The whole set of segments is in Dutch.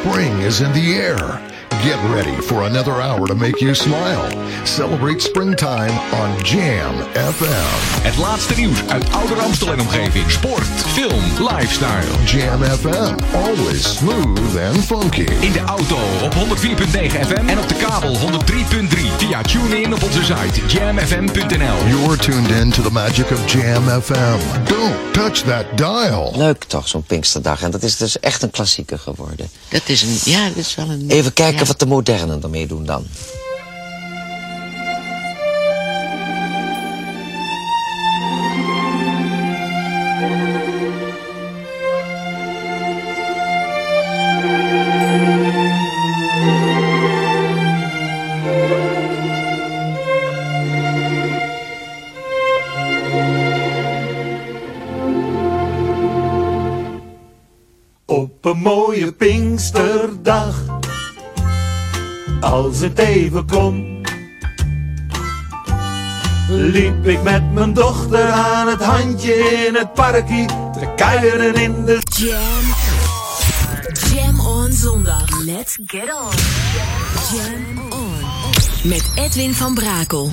Spring is in the air. Get ready for another hour to make you smile. Celebrate springtime on Jam FM. Het laatste nieuws uit oude Amstel en omgeving. Sport, film, lifestyle. Jam FM. Always smooth and funky. In de auto op 104.9 FM en op de kabel 103.3. Via TuneIn op onze site jamfm.nl. You're tuned in to the magic of Jam FM. Don't touch that dial. Leuk toch, zo'n Pinksterdag. En dat is dus echt een klassieker geworden. Dat is een, ja, dat is wel een... Even kijken wat de modernen ermee doen dan. Op een mooie Pinksterdag als het even kon, liep ik met mijn dochter aan het handje in het parkje. We kuieren in de jam. Jam on zondag. Let's get on. Jam on. Met Edwin van Brakel.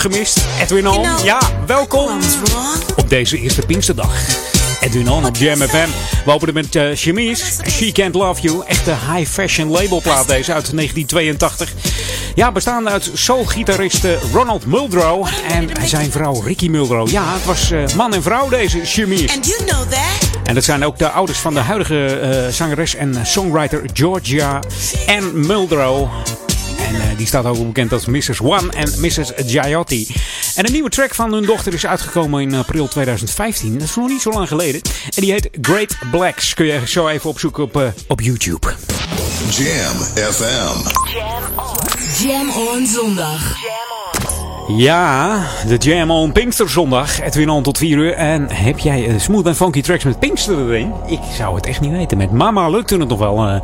Gemist? Edwin On? Ja, welkom op deze eerste Pinksterdag. Edwin On op Jam FM. We openen met uh, Chemise. She Can't Love You. Echte high fashion labelplaat deze uit 1982. Ja, bestaande uit soul-gitarist eh, Ronald Muldrow en zijn vrouw Ricky Muldrow. Ja, het was eh, man en vrouw deze Chemise. And you know that. En dat zijn ook de ouders van de huidige eh, zangeres en songwriter Georgia Ann Muldrow. Die staat ook bekend als Mrs. One en Mrs. Giotti. En een nieuwe track van hun dochter is uitgekomen in april 2015. Dat is nog niet zo lang geleden. En die heet Great Blacks. Kun je zo even opzoeken op, eh, op YouTube. Jam FM. Jam on zondag. Ja, de Jam on Pinksterzondag. Edwin On tot 4 uur. En heb jij eh, smooth en funky tracks met Pinkster erin? Ik zou het echt niet weten. Met Mama lukte het nog wel. eh,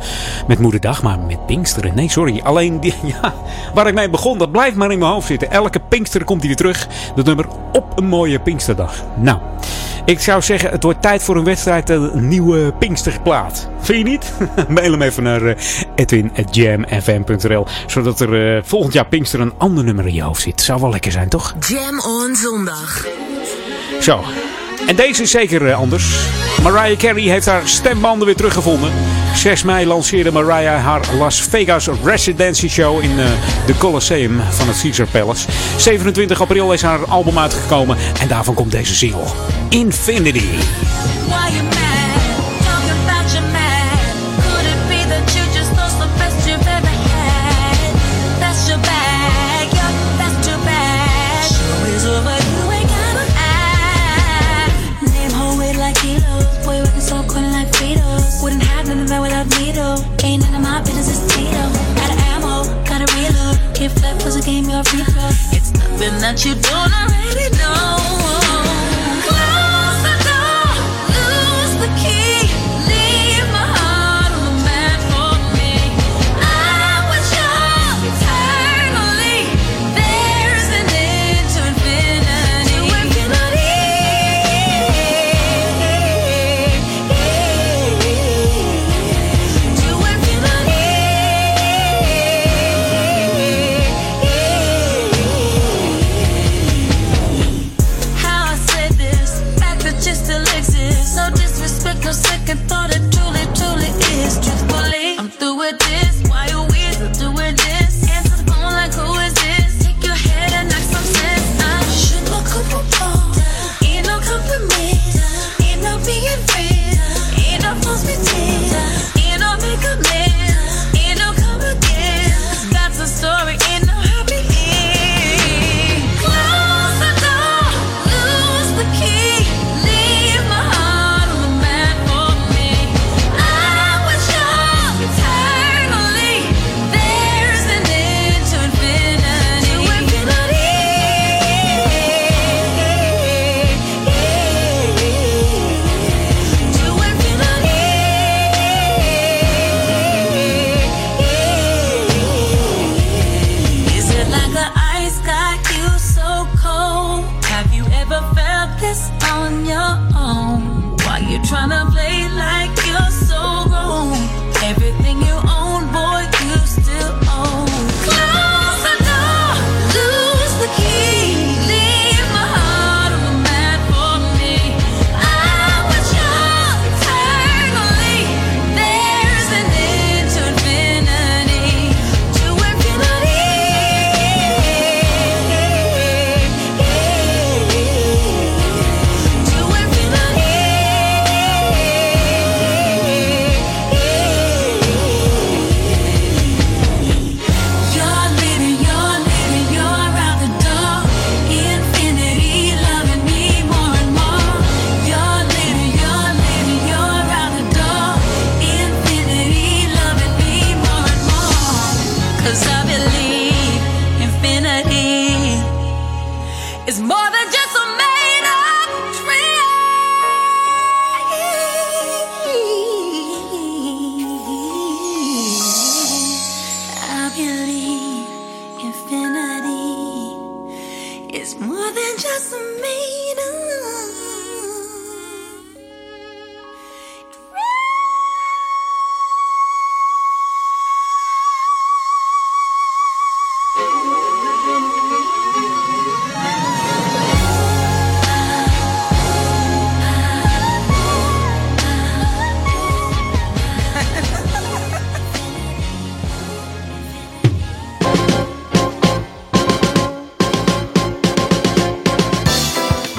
met Moederdag, maar met Pinksteren. Nee, sorry. Alleen die, ja, waar ik mee begon, dat blijft maar in mijn hoofd zitten. Elke Pinkster komt hij weer terug. Dat nummer op een mooie Pinksterdag. Nou, ik zou zeggen, het wordt tijd voor een wedstrijd. eh, Een nieuwe Pinksterplaat. Vind je niet? Mail hem even naar uh, edwin.jamfm.nl Zodat er eh, volgend jaar Pinkster een ander nummer in je hoofd zit. Zou wel lekker zijn, toch? Jam on zondag. Zo. En deze is zeker eh, anders. Mariah Carey heeft haar stembanden weer teruggevonden. 6 mei lanceerde Mariah haar Las Vegas Residency Show in eh, de Colosseum van het Caesar Palace. 27 april is haar album uitgekomen en daarvan komt deze single. Infinity. That you don't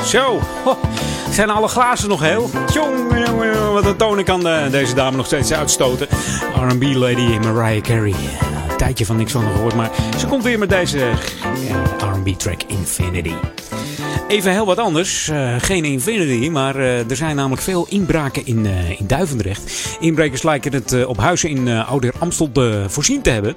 Zo, zijn alle glazen nog heel? Jongen, wat een tonen kan eh, deze dame nog steeds uitstoten. R&B lady Mariah Carey. Een tijdje van niks van gehoord, maar ze komt weer met deze eh, R&B track Infinity. Even heel wat anders. Eh, geen Infinity, maar eh, er zijn namelijk veel inbraken in, eh, in Duivendrecht. Inbrekers lijken het op huizen in uh, Ouder Amstel voorzien te hebben.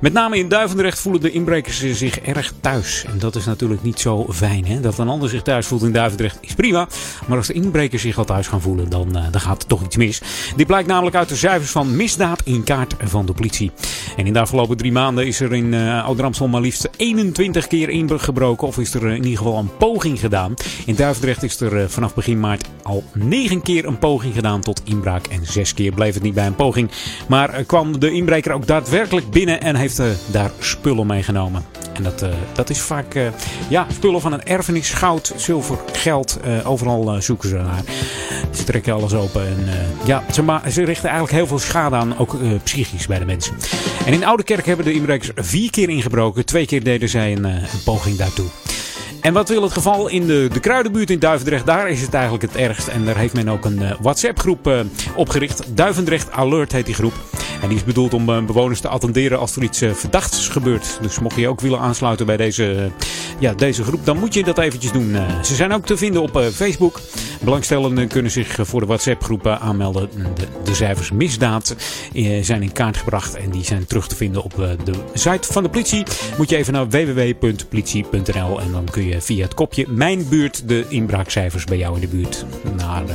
Met name in Duivendrecht voelen de inbrekers zich erg thuis. En dat is natuurlijk niet zo fijn. Hè? Dat een ander zich thuis voelt in Duivendrecht is prima. Maar als de inbrekers zich al thuis gaan voelen, dan, dan gaat er toch iets mis. Dit blijkt namelijk uit de cijfers van misdaad in kaart van de politie. En in de afgelopen drie maanden is er in uh, Ouder Amstel maar liefst 21 keer ingebroken. Of is er in ieder geval een poging gedaan. In Duivendrecht is er eh, vanaf begin maart al 9 keer een poging gedaan tot inbraak. En 6 keer bleef het niet bij een poging. Maar eh, kwam de inbreker ook daadwerkelijk binnen en heeft eh, daar spullen meegenomen. En dat, dat is vaak ja, spullen van een erfenis, goud, zilver, geld. overal zoeken ze naar. Ze trekken alles open. En, ja, ze, richten eigenlijk heel veel schade aan, ook psychisch bij de mensen. En in Oude Kerk hebben de inbrekers vier keer ingebroken. Twee keer deden zij een poging daartoe. En wat wil het geval in de, de Kruidenbuurt in Duivendrecht? Daar is het eigenlijk het ergst. En daar heeft men ook een eh, WhatsApp-groep eh, opgericht. Duivendrecht Alert heet die groep. En die is bedoeld om eh, bewoners te attenderen als er iets verdachts gebeurt. Dus mocht je ook willen aansluiten bij deze, ja, deze groep, dan moet je dat eventjes doen. Ze zijn ook te vinden op Facebook. Belangstellenden kunnen zich voor de WhatsApp-groep aanmelden. De, de cijfers misdaad zijn in kaart gebracht en die zijn terug te vinden op de site van de politie. Moet je even naar www.politie.nl en dan kun je via het kopje Mijn buurt de inbraakcijfers bij jou in de buurt. Naar, eh,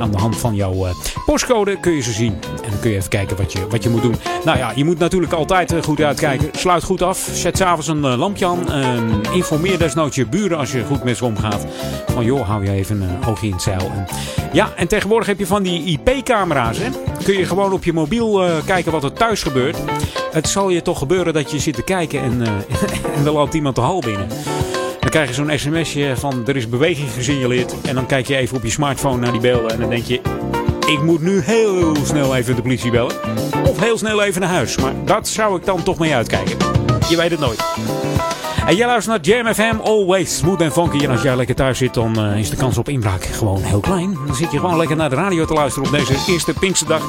aan de hand van jouw eh, postcode kun je ze zien. En dan kun je even kijken wat je, wat je moet doen. Nou ja, je moet natuurlijk altijd eh, goed uitkijken. Sluit goed af. Zet s'avonds een eh, lampje aan. Ehm, informeer desnoods je buren als je goed met ze omgaat. Van joh, hou je even een oogje in het zeil. En, ja, en tegenwoordig heb je van die IP-camera's. Kun je gewoon op je mobiel eh, kijken wat er thuis gebeurt. Het zal je toch gebeuren dat je zit te kijken en, eh, en loopt iemand de hal binnen. Dan krijg je zo'n sms'je van er is beweging gesignaleerd. En dan kijk je even op je smartphone naar die beelden. En dan denk je, ik moet nu heel snel even de politie bellen. Of heel snel even naar huis. Maar dat zou ik dan toch mee uitkijken. Je weet het nooit. En jij luistert naar Jam FM, always smooth en funky. En als jij lekker thuis zit, dan eh, is de kans op inbraak gewoon heel klein. Dan zit je gewoon lekker naar de radio te luisteren op deze eerste Pinksterdag.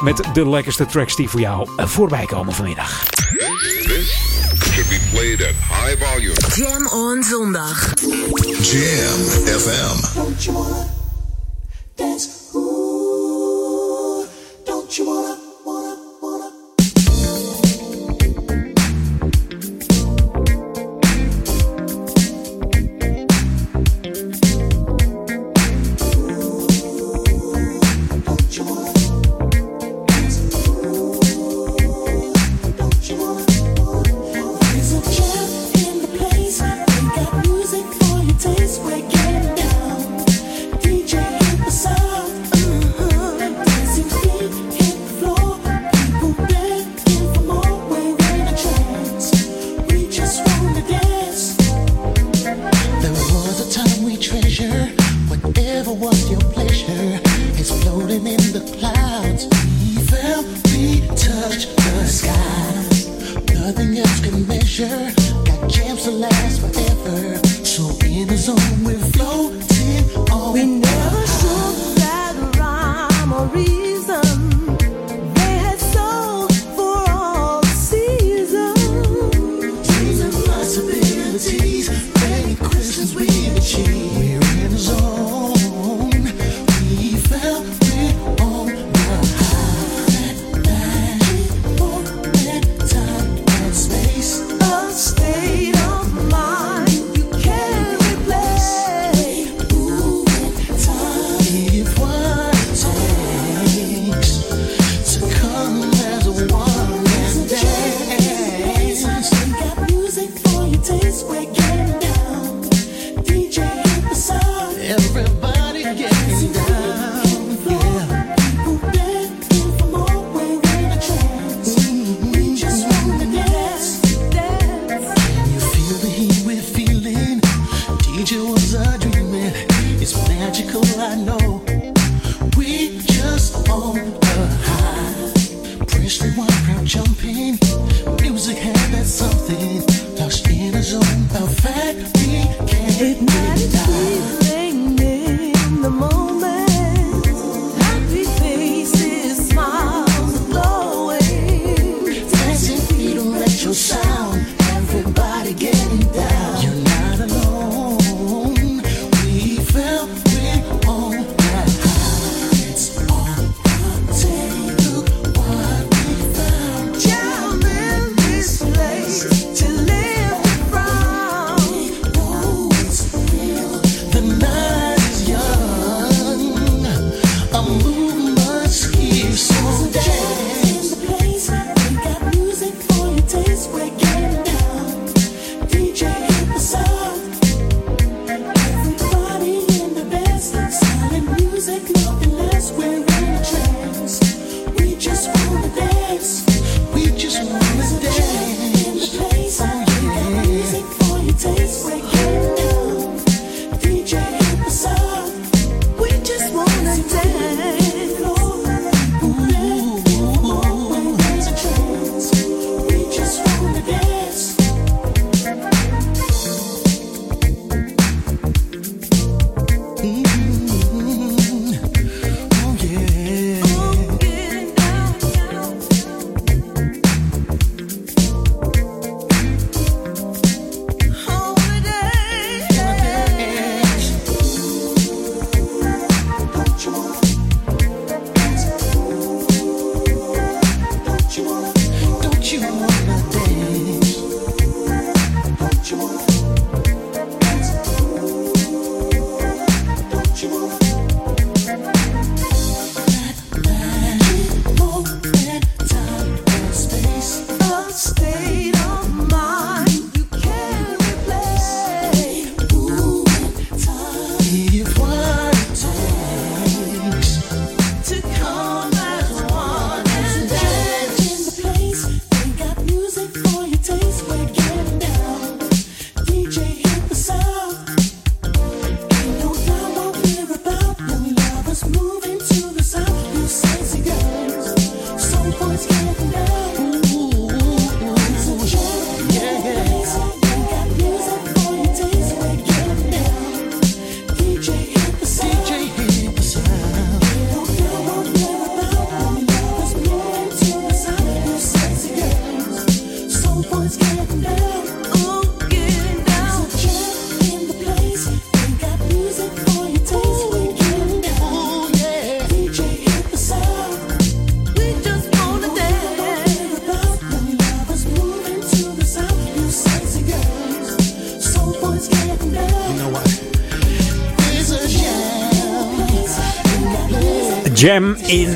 Met de lekkerste tracks die voor jou eh, voorbij komen vanmiddag. This should be played at high volume. Jam on zondag. Jam FM. Don't you wanna dance? Ooh, don't you wanna, wanna,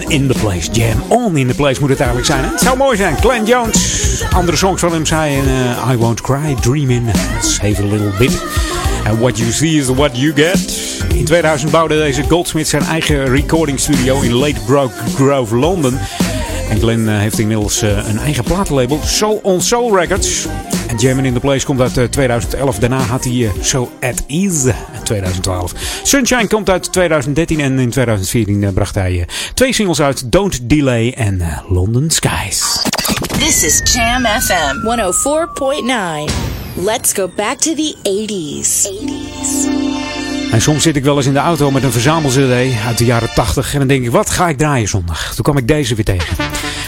in the place. Jam on in the place moet het eigenlijk zijn. Hè? Het zou mooi zijn. Glenn Jones. Andere songs van hem zijn eh, I Won't Cry, Dreamin'. Save a little bit. And what you see is what you get. In 2000 bouwde deze Goldsmith zijn eigen recording studio in Bro- Grove, Londen. En Glenn eh, heeft inmiddels eh, een eigen platenlabel, Soul on Soul Records. En Jammin' in the Place komt uit eh, 2011. Daarna had hij So At Ease 2012. Sunshine komt uit 2013 en in 2014 eh, bracht hij eh, twee singles uit. Don't Delay en eh, London Skies. This is Jam FM 104.9. Let's go back to the 80s. 80s. En soms zit ik wel eens in de auto met een verzamel-cd uit de jaren 80. En dan denk ik, wat ga ik draaien zondag? Toen kwam ik deze weer tegen.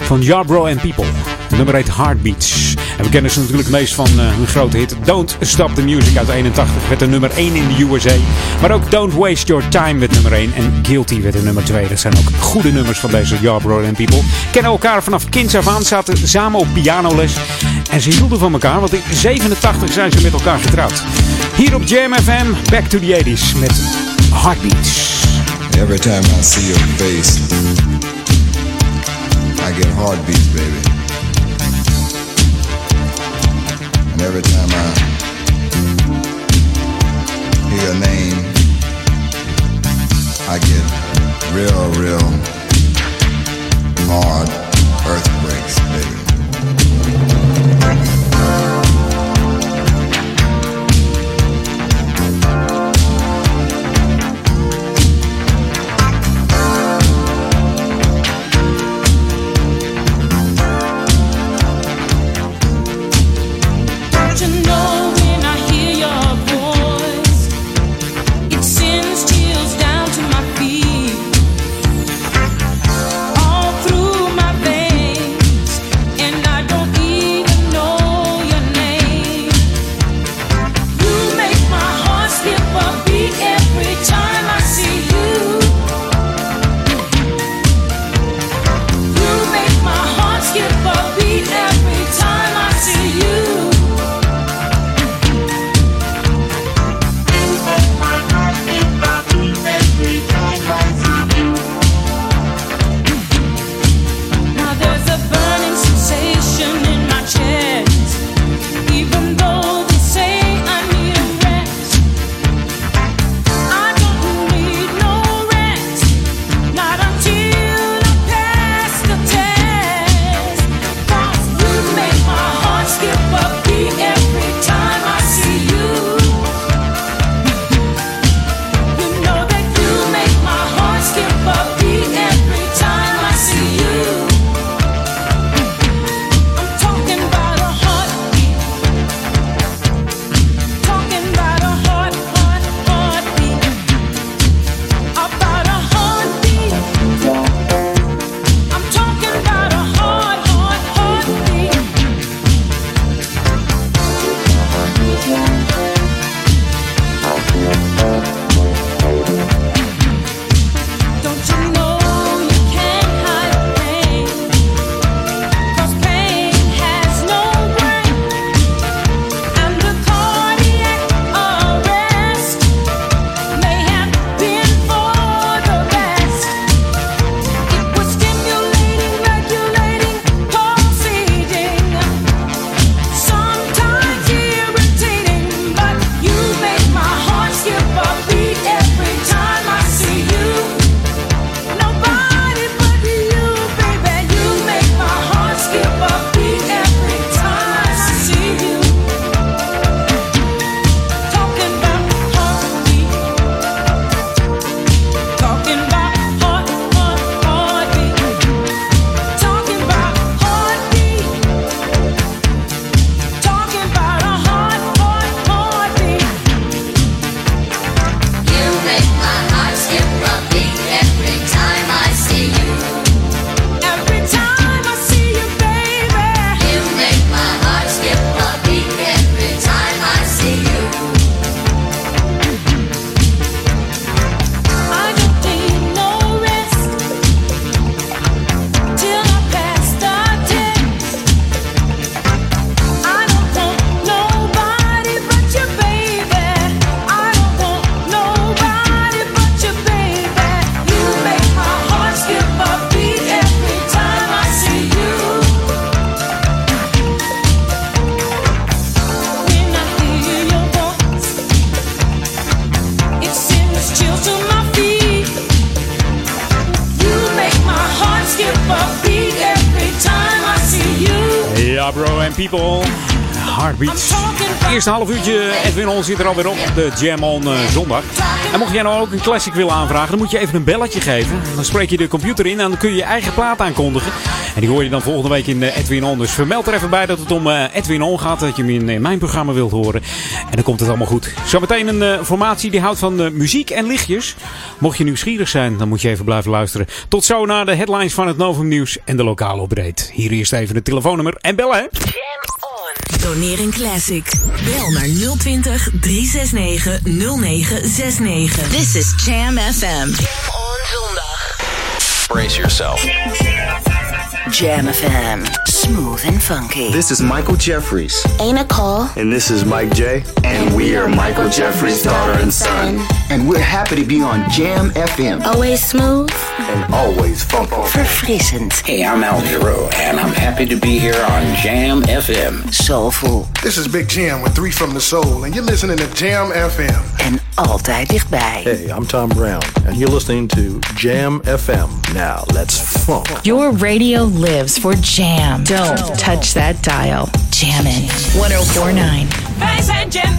Van Yarbrough and People. Nummer heet Heartbeats. En we kennen ze natuurlijk het meest van eh, hun grote hit Don't Stop the Music uit 81. Werd de nummer 1 in de USA. Maar ook Don't Waste Your Time werd nummer 1. En Guilty werd de nummer 2. Dat zijn ook goede nummers van deze Yarbrough and People. Kennen elkaar vanaf kinds af aan. Zaten samen op pianoles. En ze hielden van elkaar. Want in 87 zijn ze met elkaar getrouwd. Hier op Jam FM, back to the 80s met Heartbeats. Every time I see your face, I get heartbeats, baby. And every time I hear your name, I get real, real hard earthquakes, baby. Half uurtje Edwin On zit er alweer op. De Jam On eh, zondag. En mocht jij nou ook een classic willen aanvragen, dan moet je even een belletje geven. Dan spreek je de computer in en dan kun je je eigen plaat aankondigen. En die hoor je dan volgende week in eh, Edwin On. Dus vermeld er even bij dat het om eh, Edwin On gaat. Dat je hem in mijn programma wilt horen. En dan komt het allemaal goed. Zometeen een formatie die houdt van muziek en lichtjes. Mocht je nieuwsgierig zijn, dan moet je even blijven luisteren. Tot zo naar de headlines van het Novum Nieuws en de lokale opbreed. Hier eerst even het telefoonnummer en bellen hè. Doneer een classic. Bel naar 020 369 0969. This is Jam FM. Jam on zondag. Brace yourself. Jam FM. Smooth and funky. This is Michael Jeffries. Ain't a call. And this is Mike J. And we are Michael Jeffries' daughter and son. And we're happy to be on Jam FM. Always smooth. And always funky. Verfrissend. Hey, I'm Al Giro, and I'm happy to be here on Jam FM. Soulful. This is Big Jam with Three from the Soul, and you're listening to Jam FM. En altijd dichtbij. Hey, I'm Tom Brown, and you're listening to Jam FM. Now, let's funk. Your radio lives for Jam. Don't touch that dial. Jammin' 1049. Wij zijn Jam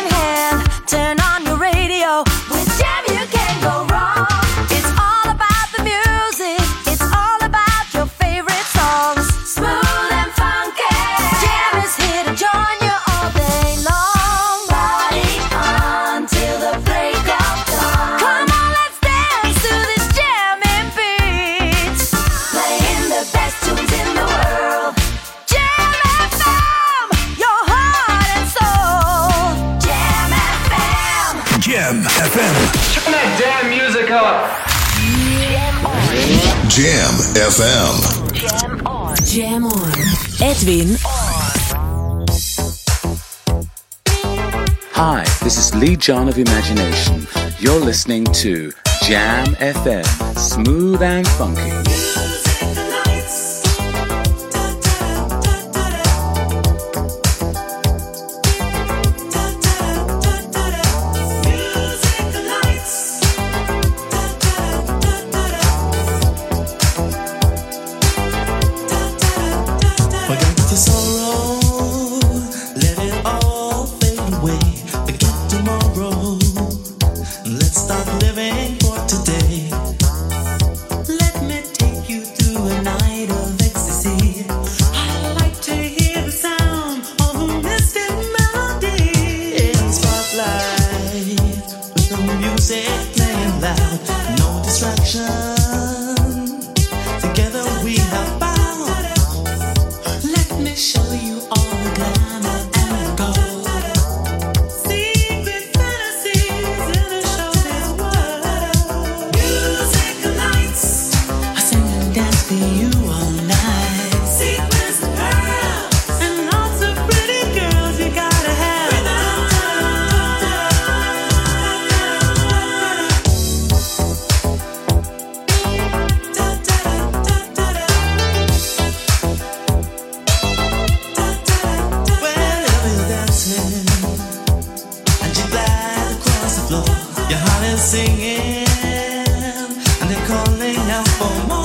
Turn Jam FM. Jam on. Jam on. Edwin on. Hi, this is Lee John of Imagination. You're listening to Jam FM, smooth and funky. Your heart is singing, and they're calling out for more.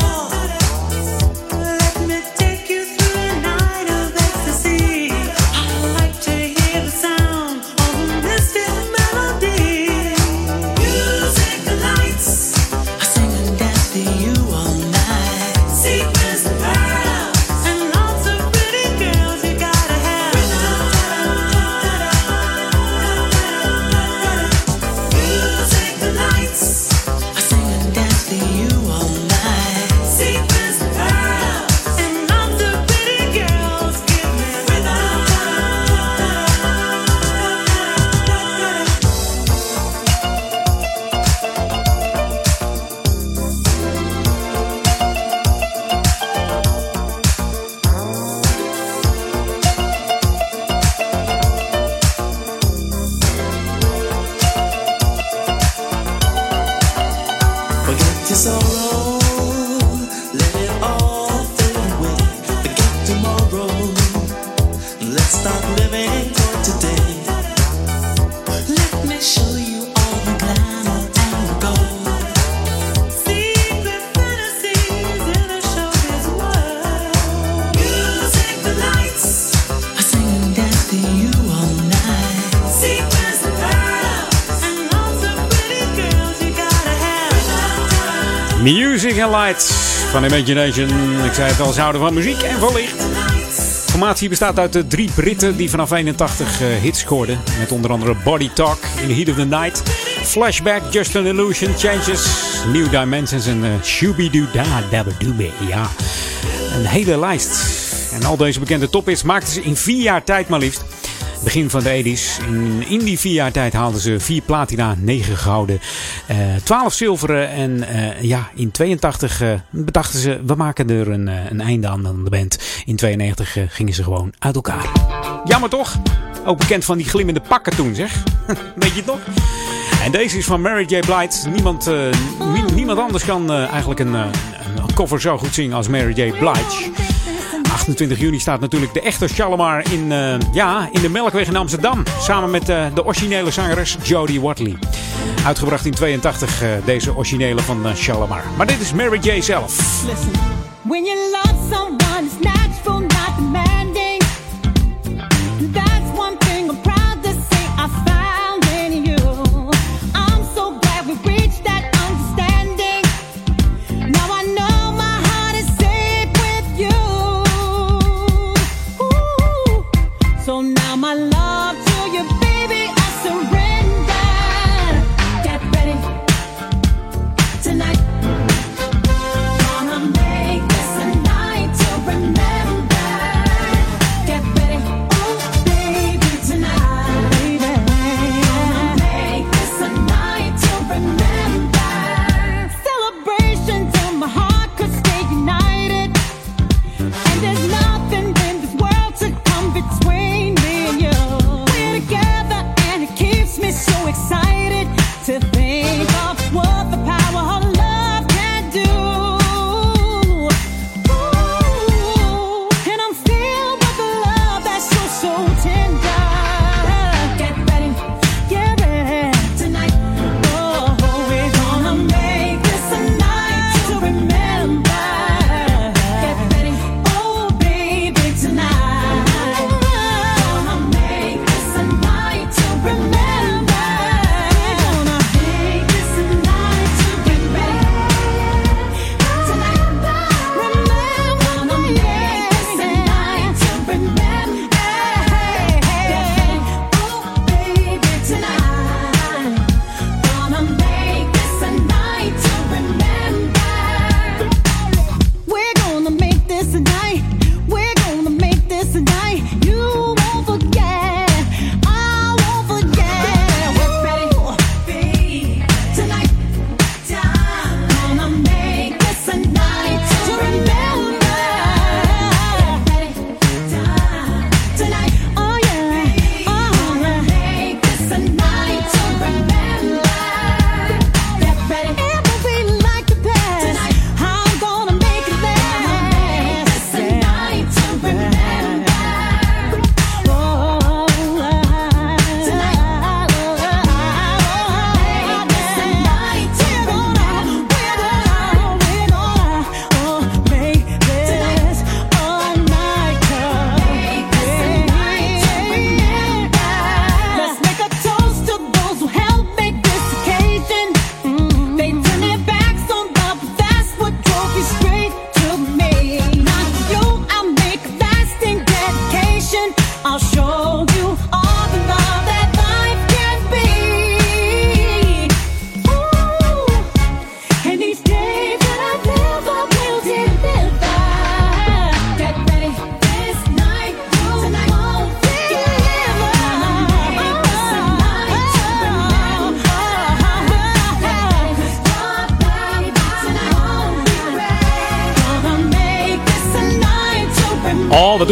Van Imagination. Ik zei het al, ze houden van muziek en van licht. De formatie bestaat uit de drie Britten die vanaf 81 eh, hits scoorden. Met onder andere Body Talk, In the Heat of the Night, Flashback, Just an Illusion, Changes, New Dimensions en uh, Shooby-Doo-Da, Dabba-Doobie. Ja, een hele lijst. En al deze bekende tophits maakten ze in vier jaar tijd maar liefst. Begin van de 80s. In, in die vier jaar tijd haalden ze vier platina, negen gouden, eh 12 zilveren. En eh, ja, in 82 eh, bedachten ze, we maken er een, eh, een einde aan aan de band. In 92 eh, gingen ze gewoon uit elkaar. Jammer toch? Ook bekend van die glimmende pakken toen, zeg. Weet je nog? En deze is van Mary J. Blige. Niemand, eh, nie- niemand anders kan eh, eigenlijk een, eh, een cover zo goed zingen als Mary J. Blige. 28 juni staat natuurlijk de echte Shalimar in, eh, ja, in de Melkweg in Amsterdam. Samen met eh, de originele zangeres Jodie Watley. Uitgebracht in 82, eh, deze originele van eh, Shalimar. Maar dit is Mary J. zelf. When you love someone, it's natural, not demanding.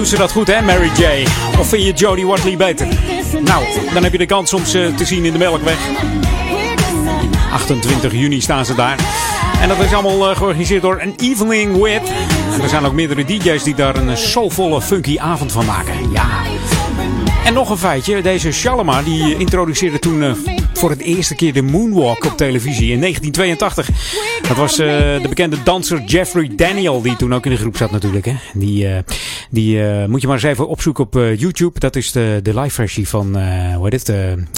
Doet ze dat goed, hè, Mary J. Of vind je Jodie Watley beter? Nou, dan heb je de kans om ze te zien in de Melkweg. 28 juni staan ze daar. En dat is allemaal eh, georganiseerd door An Evening With. En er zijn ook meerdere DJ's die daar een eh, soulvolle, funky avond van maken. Ja. En nog een feitje. Deze Shalama die introduceerde toen eh, voor het eerste keer de moonwalk op televisie in 1982. Dat was eh, de bekende danser Jeffrey Daniel die toen ook in de groep zat natuurlijk. Hè. Die, eh, die eh, moet je maar eens even opzoeken op eh, YouTube. Dat is de, de live versie van eh hoe heet het?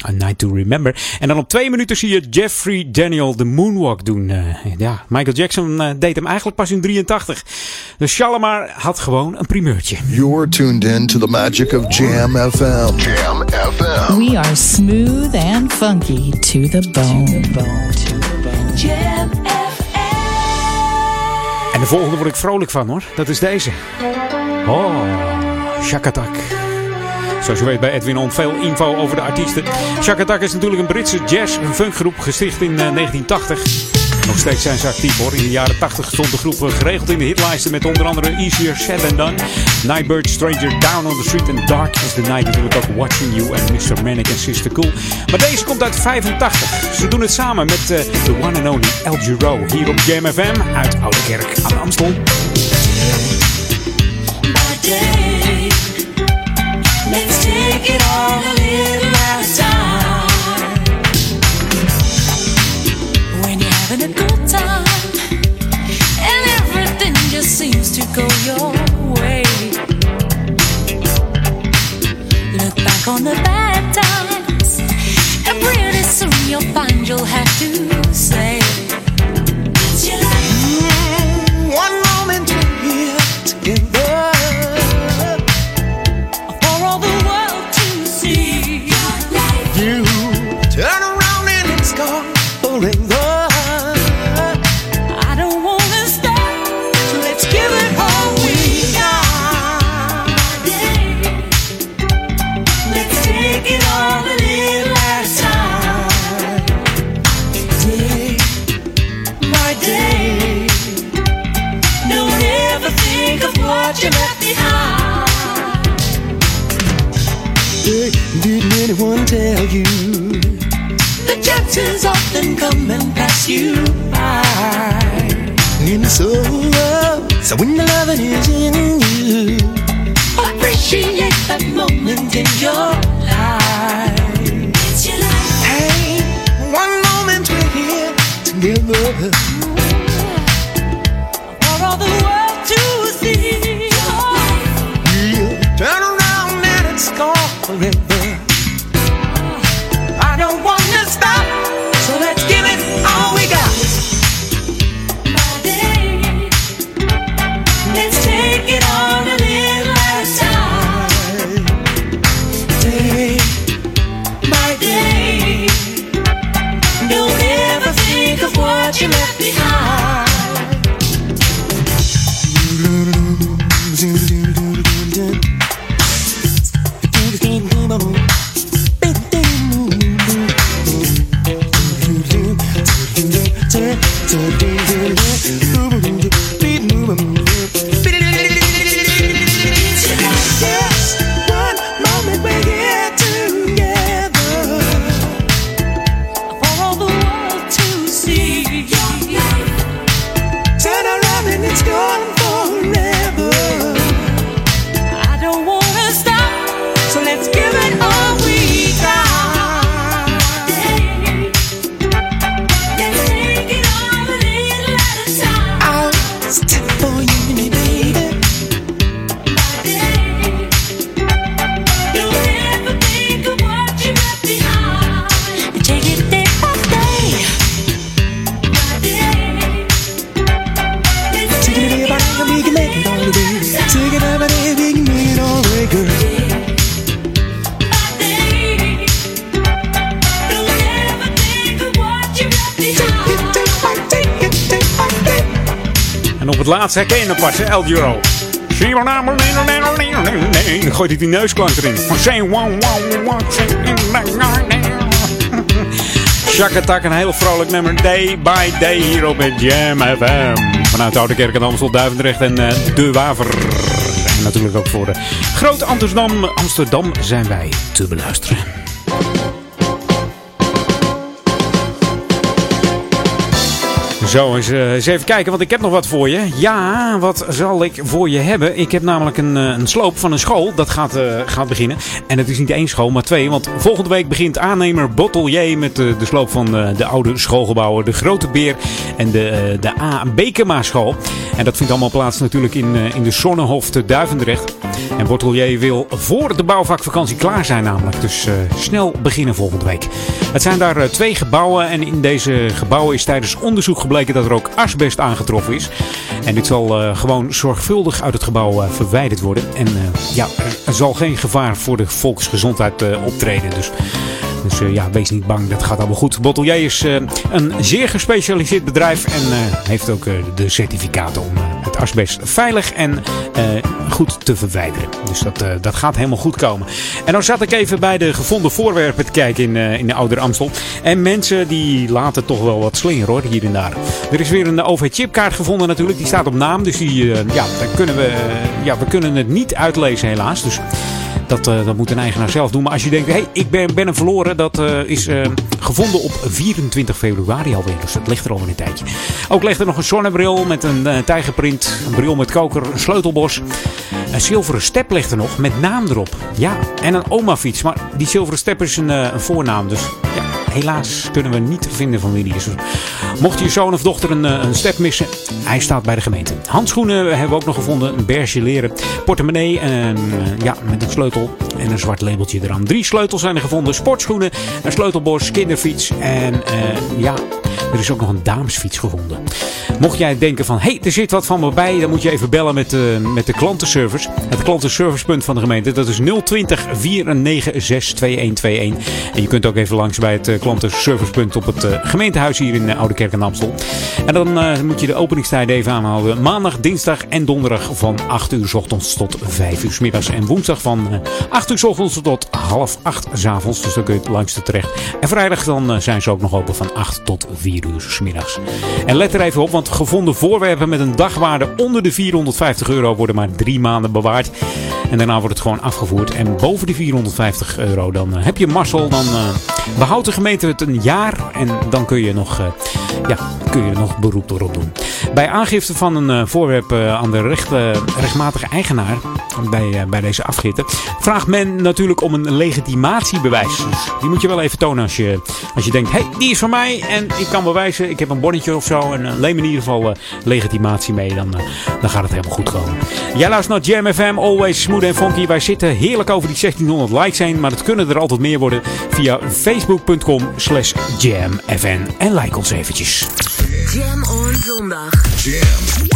A Night to Remember. En dan op twee minuten zie je Jeffrey Daniel de moonwalk doen. Eh, ja, Michael Jackson deed hem eigenlijk pas in 83. Dus Shalimar had gewoon een primeurtje. You're tuned in to the magic of Jam FM. Jam FM. We are smooth and funky to the bone. Jam En de volgende word ik vrolijk van hoor. Dat is deze. Oh, Shakatak. Zoals je weet bij Edwin On veel info over de artiesten. Shakatak is natuurlijk een Britse jazz- en funkgroep gesticht in eh, 1980. Nog steeds zijn ze actief hoor. In de jaren 80 stond de groep geregeld in de hitlijsten met onder andere Easier Said and Done, Nightbird, Stranger, Down on the Street en Dark is the Night. Natuurlijk ook Watching You en Mr. Manic en Sister Cool. Maar deze komt uit 85. Ze doen het samen met eh, de one and only El Giro hier op Jam FM uit Oude Kerk aan Amstel. You'll find you'll have to say. So when the loving is in you, Appreciate that moment in your life. It's your life. hey, one moment we're here together. En op het laatste herken je hem pas, hè, El Giro. Gooit hij die neusklank erin. Shakatak, een heel vrolijk nummer. Day by day hier op het Jam FM. Vanuit Oude Kerk en Amstel, Duivendrecht en eh, De Waver. En natuurlijk ook voor de Groot Amsterdam, Amsterdam zijn wij te beluisteren. Zo, eens, eh, eens even kijken, want ik heb nog wat voor je. Ja, wat zal ik voor je hebben? Ik heb namelijk een, eh, een sloop van een school. Dat gaat, eh, gaat beginnen. En het is niet één school, maar twee. Want volgende week begint aannemer Bottelier met de sloop van eh, de oude schoolgebouwen. De Grote Beer en de, de A. Bekema school. En dat vindt allemaal plaats natuurlijk in, in de Zonnehof te Duivendrecht. En wil voor de bouwvakvakantie klaar zijn namelijk. Dus eh, snel beginnen volgende week. Het zijn daar eh, twee gebouwen. En in deze gebouwen is tijdens onderzoek gebleken dat er ook asbest aangetroffen is. En dit zal eh, gewoon zorgvuldig uit het gebouw verwijderd worden. En ja, er zal geen gevaar voor de volksgezondheid optreden. Dus, dus ja, wees niet bang, dat gaat allemaal goed. Bottelier is een zeer gespecialiseerd bedrijf en heeft ook de certificaten om asbest veilig en eh, goed te verwijderen. Dus dat, eh, dat gaat helemaal goed komen. En dan zat ik even bij de gevonden voorwerpen te kijken in, eh, in de Ouder Amstel. En mensen die laten toch wel wat slingeren hoor, hier en daar. Er is weer een OV-chipkaart gevonden natuurlijk. Die staat op naam, dus die, ja, kunnen we, ja, we kunnen het niet uitlezen helaas. Dus dat, eh, dat moet een eigenaar zelf doen. Maar als je denkt, hey, ik ben, ben hem verloren. Dat eh, is eh, gevonden op 24 februari alweer. Dus dat ligt er al een tijdje. Ook ligt er nog een zonnebril met een tijgerprint. Een bril met koker, een sleutelbos. Een zilveren step ligt er nog met naam erop. Ja, en een oma-fiets. Maar die zilveren step is een, een voornaam. Dus ja, helaas kunnen we niet vinden van wie die is. Mocht je zoon of dochter een, eh, een step missen, hij staat bij de gemeente. Handschoenen hebben we ook nog gevonden. Een berge leren portemonnee. En, eh, ja, met een sleutel en een zwart labeltje eraan. Drie sleutels zijn er gevonden. Sportschoenen, een sleutelbos, kinderfiets. En eh, ja, er is ook nog een damesfiets gevonden. Mocht jij denken van, hé, hey, er zit wat van me bij. Dan moet je even bellen met, eh, met de klantenservice. Het klantenservicepunt van de gemeente. Dat is 020 496 2121. En je kunt ook even langs bij het eh, klantenservicepunt op het eh, gemeentehuis hier in Oude Kerk en Amstel. En dan moet je de openingstijden even aanhouden. Maandag, dinsdag en donderdag van 8 uur 's ochtends tot 5 uur 's middags. En woensdag van eh, 8 uur 's ochtends tot half 8 's avonds. Dus dan kun je het langs de terecht. En vrijdag dan zijn ze ook nog open van 8 tot 4 uur. En let er even op, want gevonden voorwerpen met een dagwaarde onder de 450 euro worden maar drie maanden bewaard. En daarna wordt het gewoon afgevoerd. En boven de 450 euro, dan eh, heb je Marcel. Dan eh, behoudt de gemeente het een jaar. En dan kun je nog, eh, ja, kun je nog beroep erop doen. Bij aangifte van een voorwerp aan de recht, rechtmatige eigenaar. Bij, bij deze afgifte. Vraagt men natuurlijk om een legitimatiebewijs. Dus die moet je wel even tonen als je, als je denkt: hé, hey, die is van mij. En ik bewijzen, ik heb een bonnetje of zo. En uh, leem me in ieder geval eh, legitimatie mee. Dan, eh, dan gaat het helemaal goed komen. Jij luistert naar Jam FM, always smooth en funky. Wij zitten heerlijk over die 1600 likes heen. Maar het kunnen er altijd meer worden via facebook.com slash jamfn. En like ons eventjes. Jam on zondag. Jam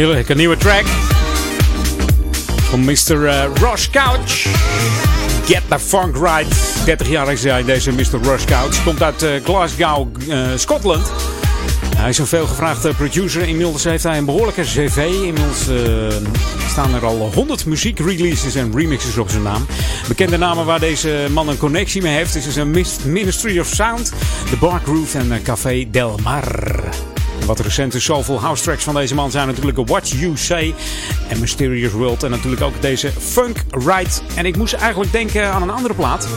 Heerlijk, een nieuwe track. Van Mr. eh, Rush Couch. Get the Funk Right. 30 jaar is hij, deze Mr. Rush Couch. Komt uit eh, Glasgow, eh, Scotland. Hij is een veelgevraagde producer. Inmiddels heeft hij een behoorlijke cv. Inmiddels staan er al 100 muziekreleases en remixes op zijn naam. Bekende namen waar deze man een connectie mee heeft. is een Ministry of Sound, The Bar Groove en Café Del Mar. Wat recente soulful house tracks van deze man zijn natuurlijk What You Say en Mysterious World. En natuurlijk ook deze Funk Ride. En ik moest eigenlijk denken aan een andere plaat.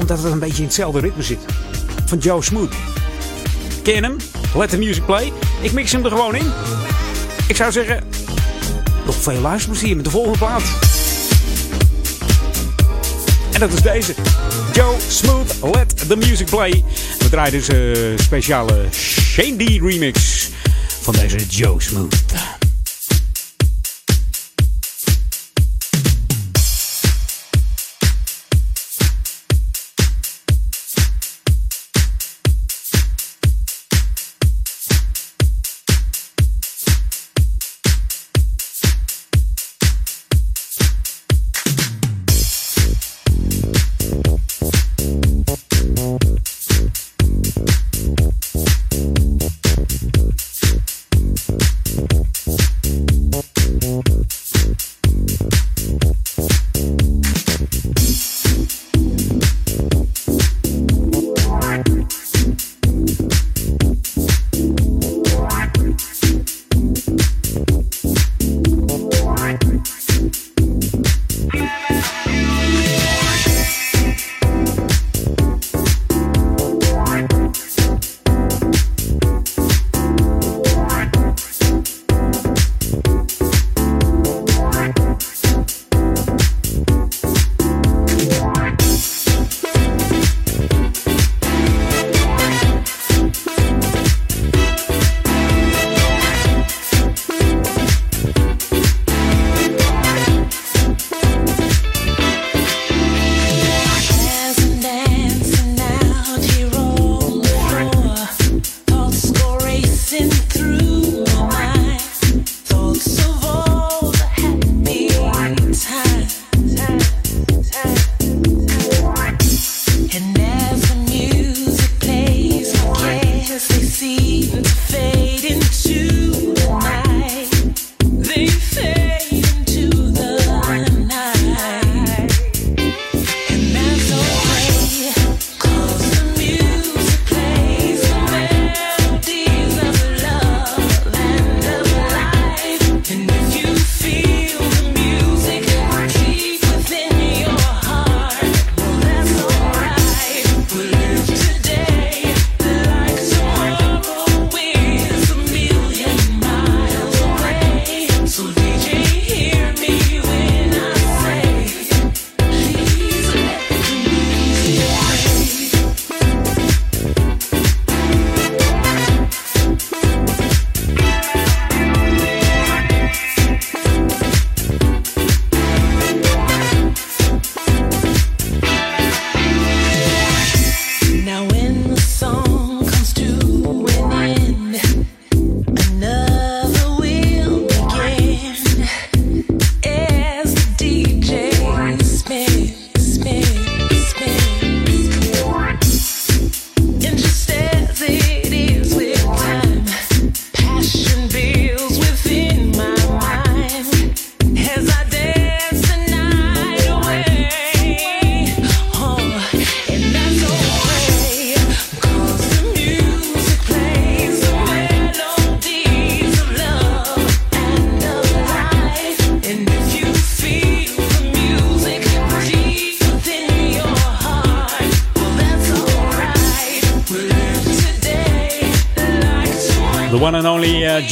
Omdat het een beetje in hetzelfde ritme zit. Van Joe Smooth. Ken hem? Let the music play. Ik mix hem er gewoon in. Ik zou zeggen, nog veel luisterplezier met de volgende plaat. En dat is deze. Joe Smooth, Let the Music Play. We draaien dus een speciale Shane D remix van deze Joe Smooth.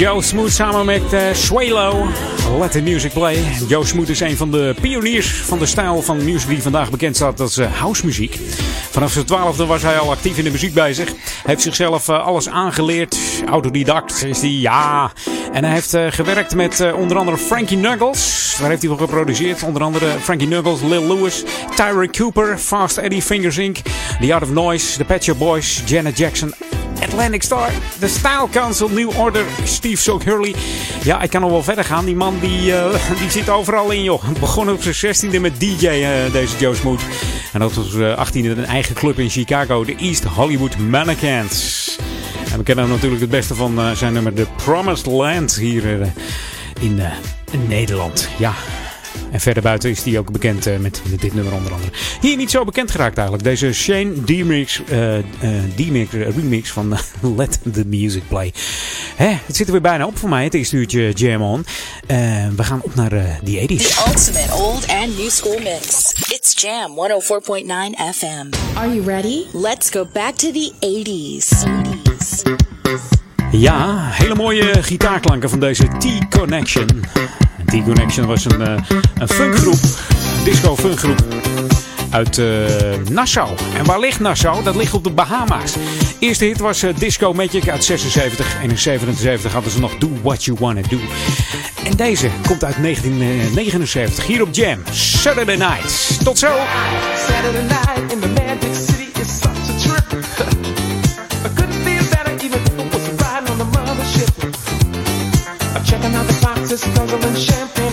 Joe Smooth samen met eh Swalo. Let the music play. Joe Smooth is een van de pioniers van de stijl van muziek die vandaag bekend staat als uh, housemuziek. Vanaf zijn twaalfde was hij al actief in de muziek bezig. Heeft zichzelf eh, alles aangeleerd. Autodidact is hij, ja. En hij heeft eh, gewerkt met eh, onder andere Frankie Knuckles. Daar heeft hij voor geproduceerd. Onder andere Frankie Knuckles, Lil Lewis, Tyra Cooper, Fast Eddie Fingers Inc., The Art of Noise, The Pet Boys, Janet Jackson, Atlantic Star, The Style Council, New Order, Steve Sok Hurley. Ja, ik kan nog wel verder gaan. Die man die, eh, die zit overal in, joh. Begon op zijn 16e met DJ, eh, deze Joe Smooth. En was uh, 18e een eigen club in Chicago, de East Hollywood Mannequins. En we kennen natuurlijk het beste van eh, zijn nummer The Promised Land hier eh, in, eh, in Nederland. Ja, en verder buiten is hij ook bekend eh, met, dit nummer onder andere. Hier niet zo bekend geraakt eigenlijk. Deze Shane D-Mix, eh, eh, D-Mix eh, remix van Let the Music Play. Hè, het zit er weer bijna op voor mij, het eerste uurtje Jam On. Eh, we gaan op naar eh, die 80s. The ultimate old and new school mix. It's Jam 104.9 FM. Are you ready? Let's go back to the 80s. Ja, hele mooie gitaarklanken van deze T-Connection. T-Connection was een, eh, een funkgroep, disco-funkgroep uit eh, Nassau. En waar ligt Nassau? Dat ligt op de Bahama's. Eerste hit was eh, Disco Magic uit 76. En in 77 hadden ze nog Do What You Wanna Do. En deze komt uit 1979 hier op Jam. Saturday Night. Tot zo! Saturday night in the Magic City Just a and champagne.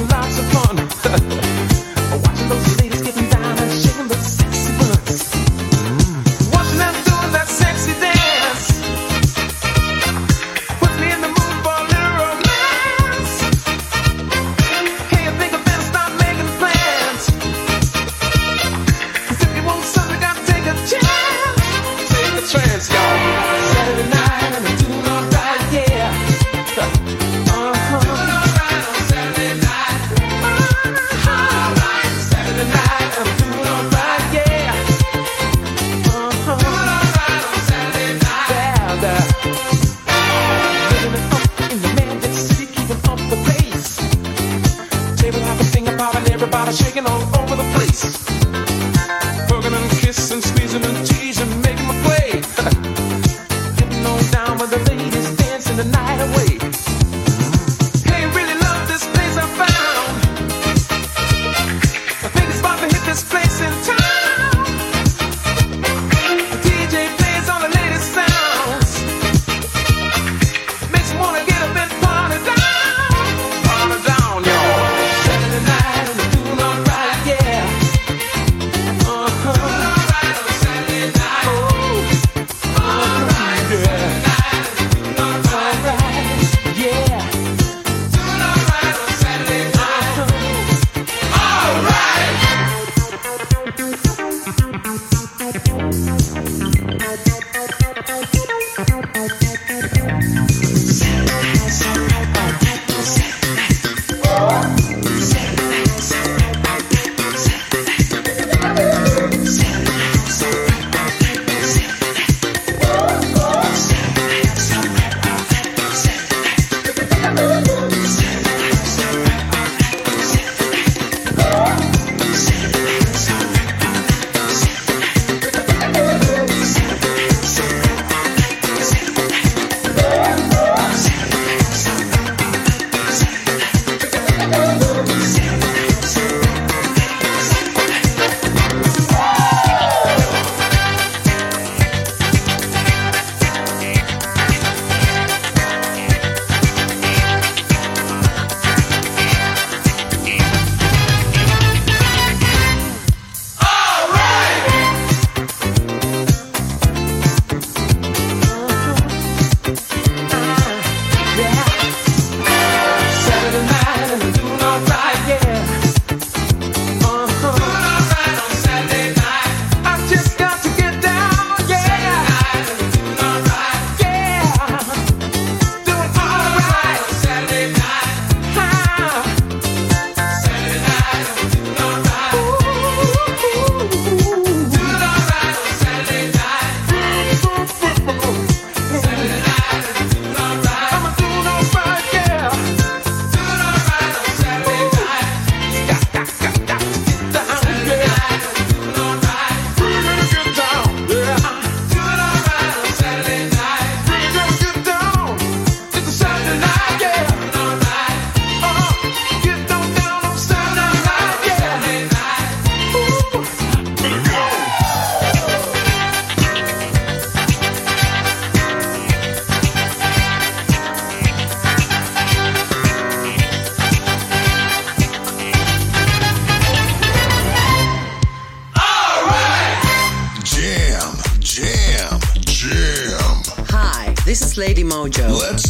Mojo. Let's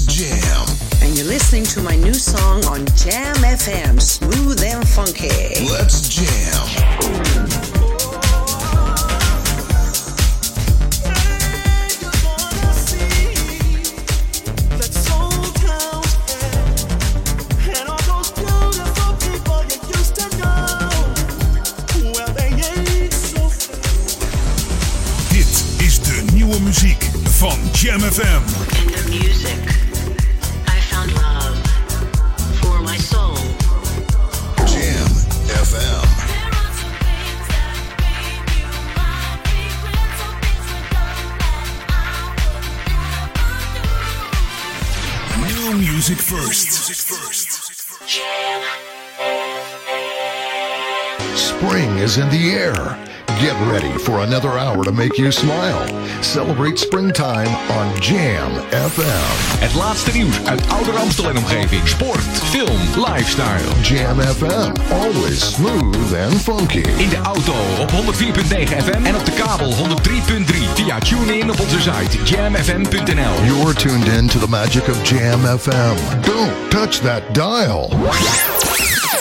make you smile. Celebrate springtime on Jam FM. Het laatste nieuws uit Ouder Amstel en omgeving. Sport, film, lifestyle. Jam FM, always smooth and funky. In de auto op 104.9 FM en op de kabel 103.3. Via TuneIn op onze site jamfm.nl. You're tuned in to the magic of Jam FM. Don't touch that dial.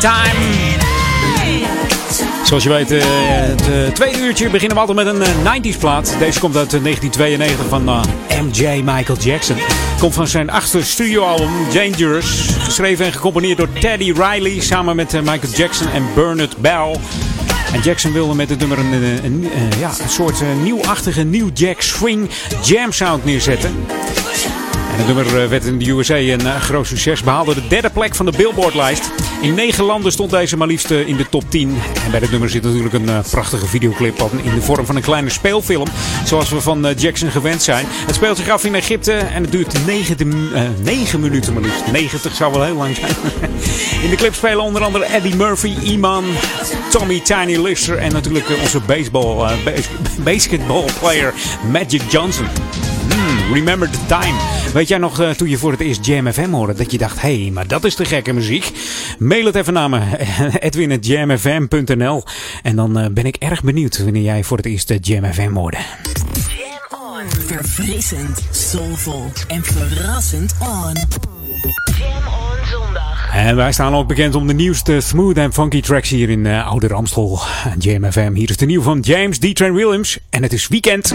Time? Zoals je weet, eh, het eh, tweede uurtje beginnen we altijd met een eh, 90s plaat. Deze komt uit eh, 1992 van eh, MJ Michael Jackson. Komt van zijn achtste studioalbum Dangerous. Geschreven en gecomponeerd door Teddy Riley samen met eh, Michael Jackson en Bernard Bell. En Jackson wilde met het nummer een, een, eh, ja, een soort eh, nieuwachtige New Jack Swing Jam Sound neerzetten. En het nummer eh, werd in de USA een eh, groot succes. Behaalde de derde plek van de Billboard-lijst. In negen landen stond deze maar liefst eh, in de top 10. En bij dit nummer zit natuurlijk een eh, prachtige videoclip in de vorm van een kleine speelfilm. Zoals we van eh, Jackson gewend zijn. Het speelt zich af in Egypte en het duurt 9, eh, 9 minuten maar liefst. 90 zou wel heel lang zijn. in de clip spelen onder andere Eddie Murphy, Iman, Tommy Tiny Lister en natuurlijk onze baseball, eh, bas- basketball player Magic Johnson. Remember the time. Weet jij nog eh, toen je voor het eerst Jam FM hoorde dat je dacht, hé, hey, maar dat is de gekke muziek? Mail het even naar me, edwin.jamfm.nl en dan eh, ben ik erg benieuwd wanneer jij voor het eerst eh, Jam FM hoorde. Verfrissend, soulvol en verrassend on. Jam on zondag. En wij staan ook bekend om de nieuwste smooth en funky tracks hier in Oude Ramstel. Jam FM. Hier is de nieuw van James D. Train Williams en het is weekend.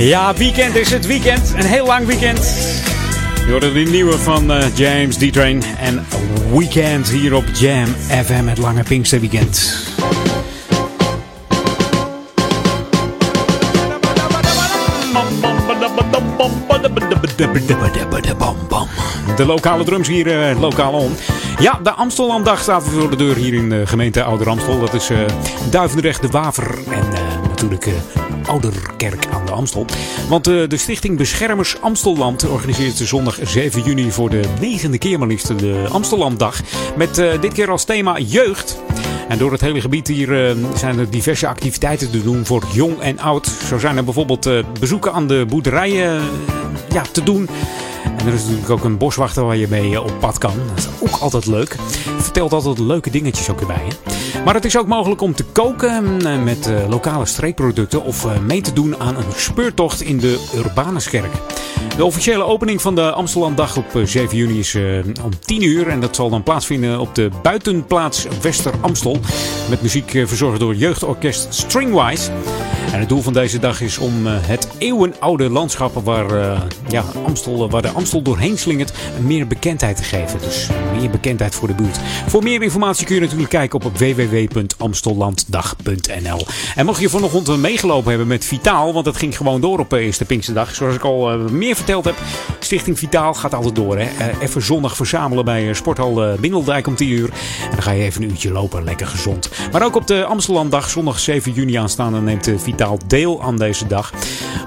Ja, weekend is het weekend. Een heel lang weekend. Je hoorde die nieuwe van eh, James D-Train en Weekend hier op Jam FM, het lange Pinksterweekend. De lokale drums hier, eh, lokaal om. Ja, de Amstellanddag staat voor de deur hier in de gemeente Ouder Amstel. Dat is eh Duivendrecht, de Waver en natuurlijk Ouderkerk aan de Amstel. Want eh, de stichting Beschermers Amstelland organiseert zondag 7 juni voor de negende keer maar liefst de Amstellanddag. Met eh, dit keer als thema jeugd. En door het hele gebied hier eh, zijn er diverse activiteiten te doen voor jong en oud. Zo zijn er bijvoorbeeld bezoeken aan de boerderijen ja, te doen. En er is natuurlijk ook een boswachter waar je mee op pad kan. Dat is ook altijd leuk. Vertelt altijd leuke dingetjes ook erbij. Maar het is ook mogelijk om te koken eh, met eh, lokale streekproducten of eh, mee te doen aan een speurtocht in de Urbanuskerk. De officiële opening van de Amsterdamdag op eh, 7 juni is om 10 uur. En dat zal dan plaatsvinden op de buitenplaats Wester Amstel. Met muziek verzorgd door jeugdorkest Stringwise. En het doel van deze dag is om eh, het eeuwenoude landschap waar, eh, ja, Amstel, waar de Amstel doorheen slingert meer bekendheid te geven. Dus meer bekendheid voor de buurt. Voor meer informatie kun je natuurlijk kijken op www.amstellanddag.nl. En mocht je vanochtend eh, meegelopen hebben met Vitaal, want dat ging gewoon door op eerste Pinksterdag. Zoals ik al eh, meer verteld heb, Stichting Vitaal gaat altijd door. Hè? Eh, even zondag verzamelen bij eh, Sporthal eh, Windeldijk om 10 uur. En dan ga je even een uurtje lopen, lekker gezond. Maar ook op de Amstellanddag, zondag 7 juni aanstaande, neemt eh, Deel aan deze dag.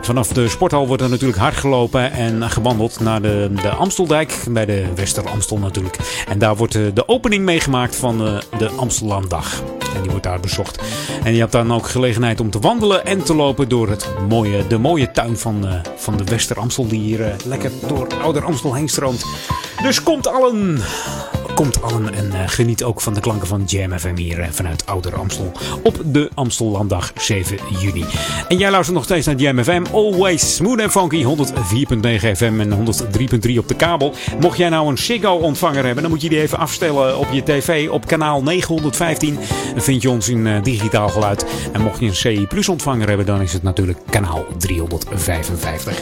Vanaf de sporthal wordt er natuurlijk hard gelopen en gewandeld naar de, de Amsteldijk, bij de Wester Amstel natuurlijk. En daar wordt eh, de opening meegemaakt van eh, de Amstellanddag. En die wordt daar bezocht. En je hebt dan ook gelegenheid om te wandelen en te lopen door het mooie, de mooie tuin van, eh, van de Wester Amstel, die hier lekker door Ouder Amstel heen stroomt. Dus komt allen! Komt allen en eh, geniet ook van de klanken van Jam FM hier eh, vanuit Ouder Amstel op de Amstellanddag 7 juni. En jij luistert nog steeds naar Jam FM, always smooth en funky, 104.9 FM en 103.3 op de kabel. Mocht jij nou een Ziggo ontvanger hebben, dan moet je die even afstellen op je tv op kanaal 915. Dan vind je ons in eh, digitaal geluid. En mocht je een CI Plus ontvanger hebben, dan is het natuurlijk kanaal 355.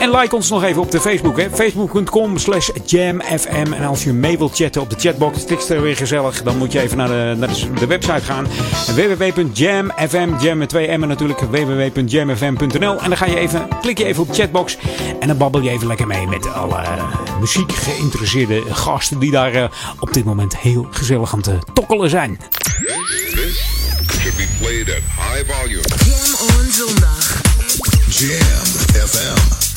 En like ons nog even op de Facebook. Facebook.com slash jamfm. En als je mee wilt chatten op de chatbox, het is er weer gezellig. Dan moet je even naar de, naar de, de website gaan. www.jamfm, jam met twee m'en natuurlijk. www.jamfm.nl En dan ga je even, klik je even op chatbox. En dan babbel je even lekker mee met alle eh, muziek geïnteresseerde gasten. Die daar eh, op dit moment heel gezellig aan te tokkelen zijn. This should be played at high volume. Jam on zondag. Jam FM.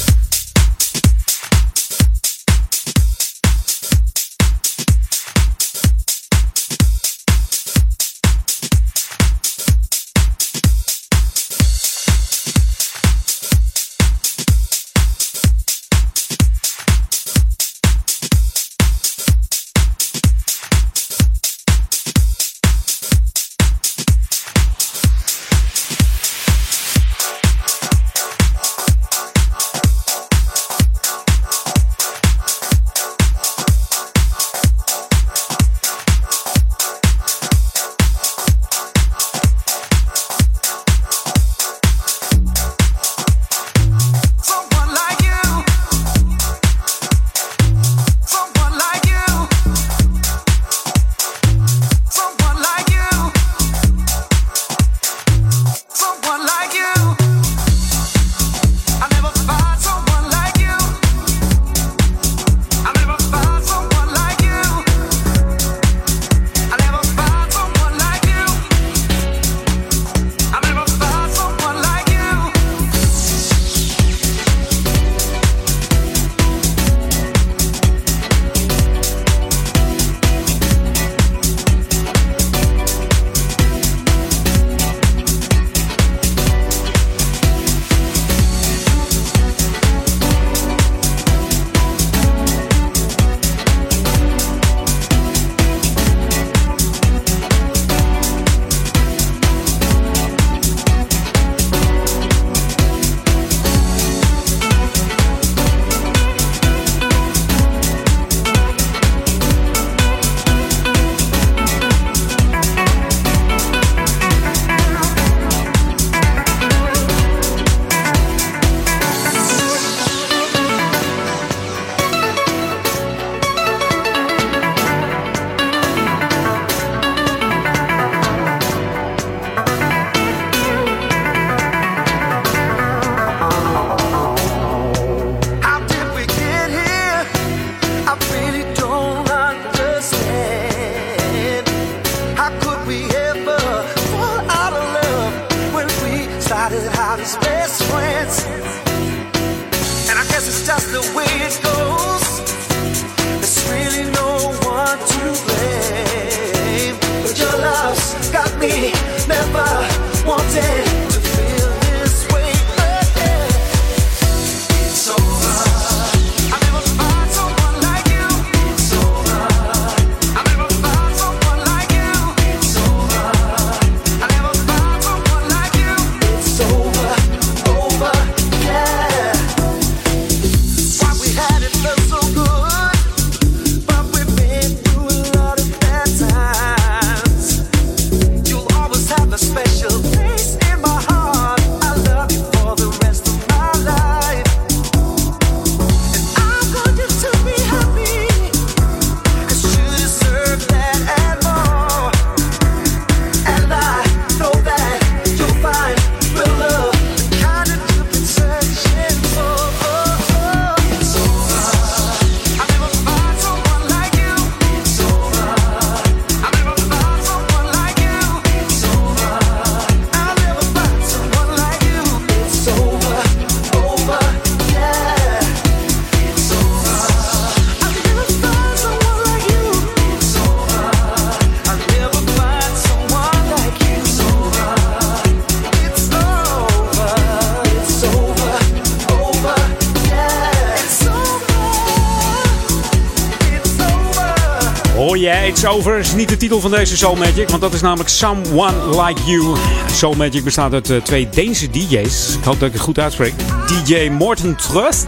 Over is niet de titel van deze Soul Magic, want dat is namelijk Someone Like You. Soul Magic bestaat uit eh, twee Deense DJ's. Ik hoop dat ik het goed uitspreek. DJ Morten Trust.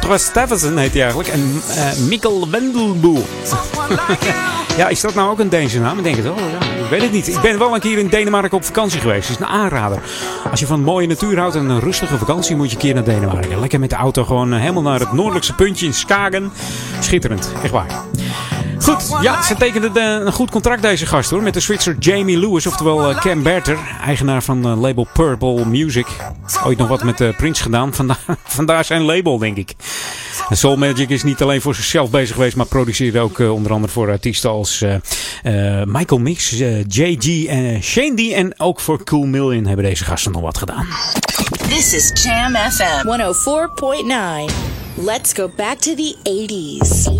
Trust Steffensen heet hij eigenlijk. En eh Mikkel Wendelboe. ja, is dat nou ook een Deense naam? Ik denk het wel. Ja, ik weet het niet. Ik ben wel een keer in Denemarken op vakantie geweest. Het is een aanrader. Als je van mooie natuur houdt en een rustige vakantie, moet je een keer naar Denemarken. Lekker met de auto gewoon eh, helemaal naar het noordelijkse puntje in Skagen. Schitterend, echt waar. Ja, ze tekende de- een goed contract deze gast hoor. Met de Switzer Jamie Lewis, oftewel eh, Cam Berter. Eigenaar van eh, label Purple Music. Ooit nog wat met eh, Prince gedaan. Vandaar, vandaar zijn label, denk ik. En Soul Magic is niet alleen voor zichzelf bezig geweest, maar produceerde ook eh, onder andere voor artiesten als eh, eh, Michael Mix, eh, JG en Shane D. En ook voor Cool Million hebben deze gasten nog wat gedaan. This is Jam FM 104.9. Let's go back to the 80s.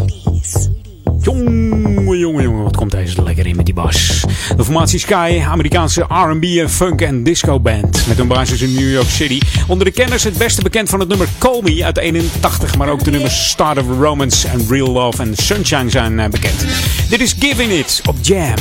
Jongen, jongen, jongen, wat komt deze er lekker in met die bas. De formatie Sky, Amerikaanse R&B, funk en disco band. Met hun basis in New York City. Onder de kenners het beste bekend van het nummer Call Me uit 81. Maar ook de nummers Start of Romance en Real Love en Sunshine zijn eh, bekend. Dit is Giving It op Jam.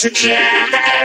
This is Jam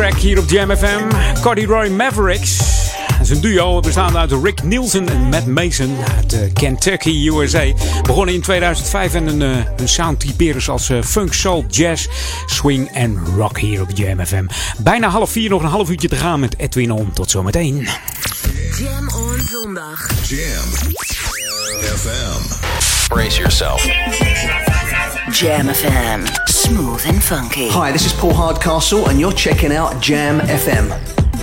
track hier op Jam FM. Cardi Roy Mavericks. Dat is een duo bestaande uit Rick Nielsen en Matt Mason uit eh, Kentucky, USA. Begonnen in 2005 en een, eh, een sound typeren als eh, funk, soul, jazz, swing en rock hier op Jam FM. Bijna half vier, nog een half uurtje te gaan met Edwin On. Tot zometeen. Jam on zondag. Jam FM. Brace yourself. Jam FM. Smooth and funky. Hi, this is Paul Hardcastle, and you're checking out Jam FM.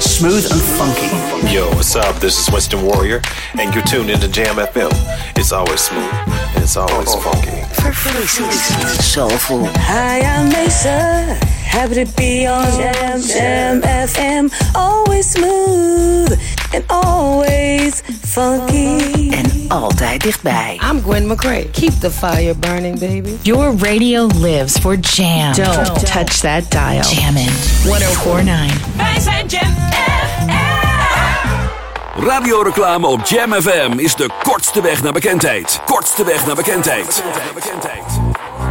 Smooth and funky. Yo, what's up? This is Winston Warrior, and you're tuned into Jam FM. It's always smooth, and it's always funky. For Verfrissend. Soulful. Hi, I'm Mesa. Happy to be on Jam Jam FM. Always smooth and always funky. En altijd dichtbij. I'm Gwen McCrae. Keep the fire burning, baby. Your radio lives for jam. Don't touch that dial. Jammin'. 1049. Wij zijn Jam Radioreclame op Jam FM is de kortste weg naar bekendheid. Kortste weg naar bekendheid.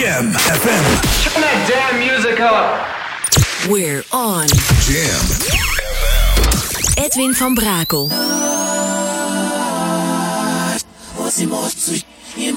Jam FM. Turn that damn music up. We're on. Jam. Edwin van Brakel. Jam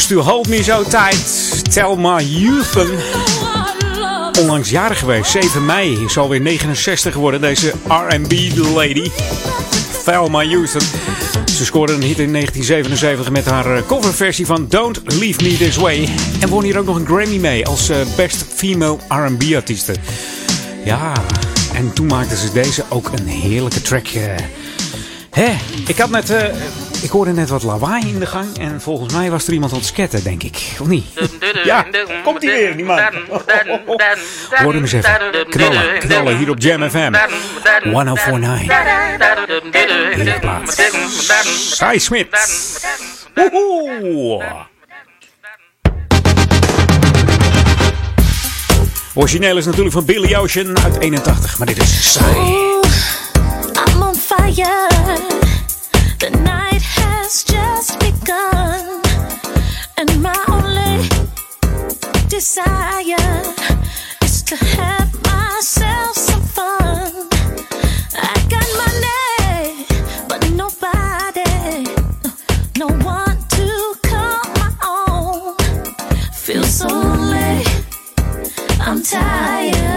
Used to Hold Me zo Tight, Thelma Houston. Onlangs jarig geweest, 7 mei, zal weer 69 worden. deze R&B lady. Thelma Houston. Ze scoorde een hit in 1977 met haar eh, coverversie van Don't Leave Me This Way. En won hier ook nog een Grammy mee als eh, Best Female R&B artiesten. Ja, en toen maakte ze deze ook een heerlijke track. Eh. Ik had net ik hoorde net wat lawaai in de gang en volgens mij was er iemand aan het sketten, denk ik. Of niet? Ja, komt hier weer, die man. Hoor hem eens even. Knallen, knallen hier op Jam FM. 1049. Heerlijk plaats. Sai Smit. Origineel is natuurlijk van Billy Ocean uit 81, maar dit is Sai. Oh, I'm fire. The night It's just begun, and my only desire is to have myself some fun. I got money, but nobody, no, one to call my own. Feel so I'm tired.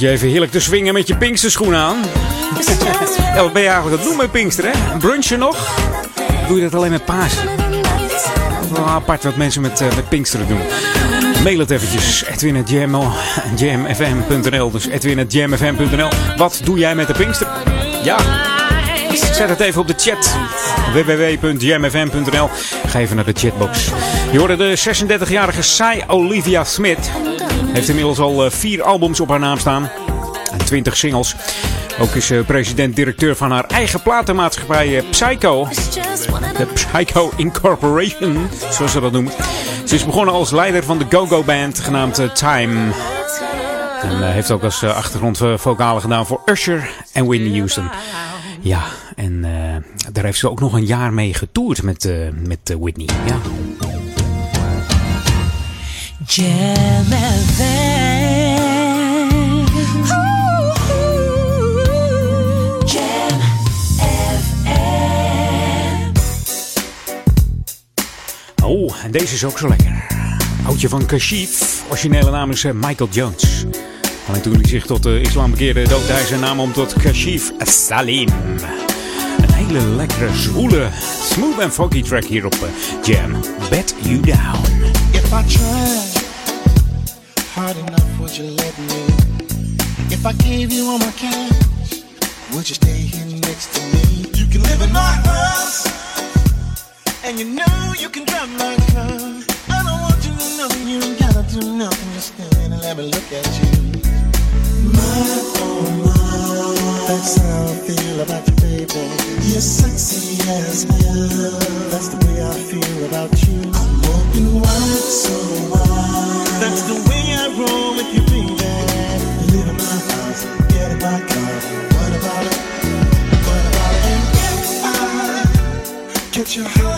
zit je even heerlijk te swingen met je Pinksterschoen aan. wat ben je eigenlijk het doen met Pinkster, hè? Brunchje nog? Of doe je dat alleen met paas? Apart wat mensen met, uh, Pinksteren doen. Mail het eventjes. Edwin.jamfm.nl Dus jamfm.nl. Wat doe jij met de Pinkster? Ja. Zet het even op de chat. www.jamfm.nl Ga even naar de chatbox. Je hoorde de 36-jarige Sai Olivia Smit. Heeft inmiddels al eh, vier albums op haar naam staan. En 20 singles. Ook is ze president-directeur van haar eigen platenmaatschappij eh, Psycho. De Psycho Incorporation, zoals ze dat noemen. Ze is begonnen als leider van de go-go band genaamd eh, Time. En eh, heeft ook als eh, achtergrondvocalen gedaan voor Usher en Whitney Houston. Ja, en eh, daar heeft ze ook nog een jaar mee getoerd met, eh, met eh, Whitney. Ja. Oh, en deze is ook zo lekker. Oudje van Kashif. Originele naam is eh, Michael Jones. Alleen toen hij zich tot de islam bekeerde, doopte hij zijn naam om tot Kashif Salim. Een hele lekkere, zwoele, smooth en funky track hier op eh, Jam. Bet You Down. If I tried hard enough, would you let me? If I gave you all my cash, would you stay here next to me? You can live in my house, and you know you can drive my car. I don't want you to know you ain't gotta do nothing, just stand and let me look at you. My oh my, that's how I feel about you, baby. You're sexy as hell. That's the way I feel about you. I'm open wide, so wide. That's the way I roll with you, baby. Live in my house, get in my car. What about it? What about it? And if I catch your heart,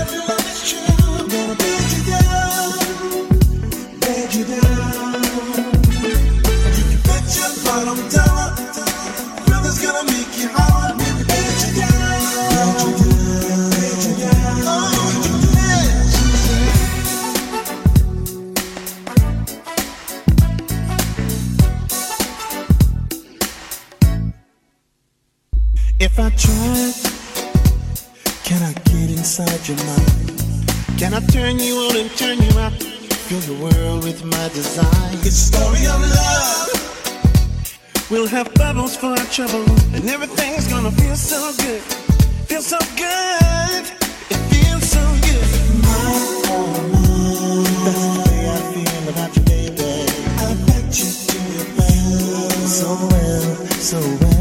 tried, can I get inside your mind? Can I turn you on and turn you out? Fill your world with my design. It's a story of love. We'll have bubbles for our trouble, and everything's gonna feel so good. Feel so good. It feels so good. My, my. That's the way I feel about you, baby. I bet you do your best so well, so well.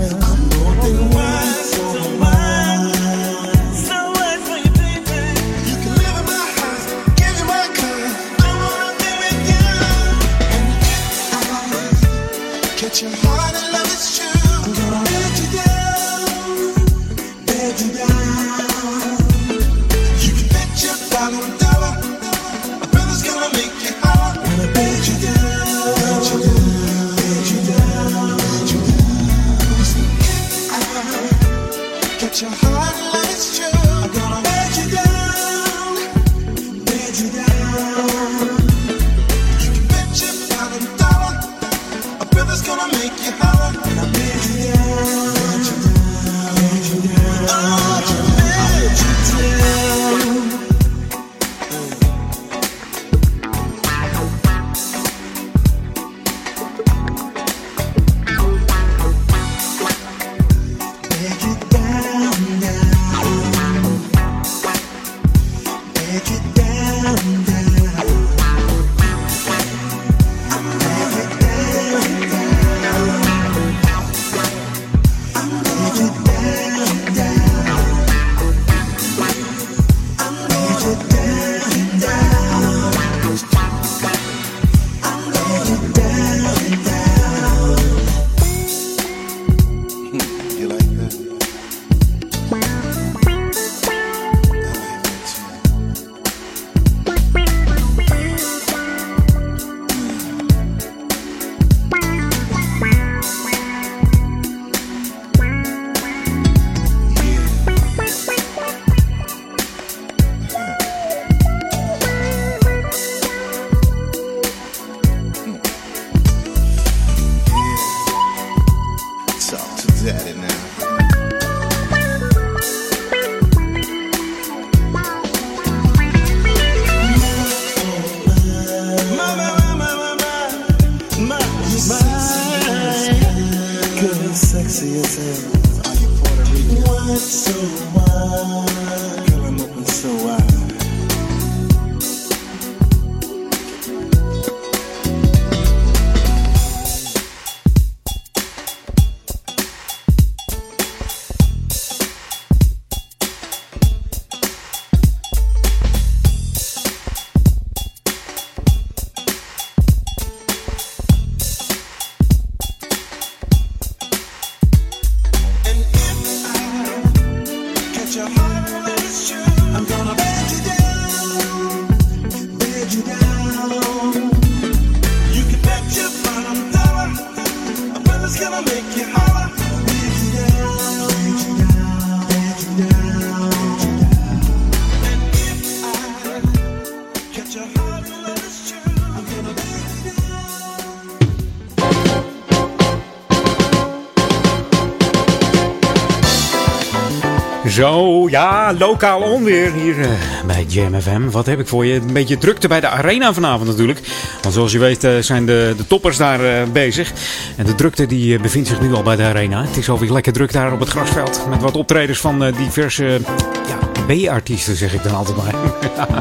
Zo, ja, lokaal onweer hier eh, bij Jam FM. Wat heb ik voor je? Een beetje drukte bij de arena vanavond natuurlijk. Want zoals je weet eh, zijn de, de toppers daar eh, bezig. En de drukte die bevindt zich nu al bij de arena. Het is alweer lekker druk daar op het grasveld. Met wat optredens van diverse ja, B-artiesten zeg ik dan altijd maar.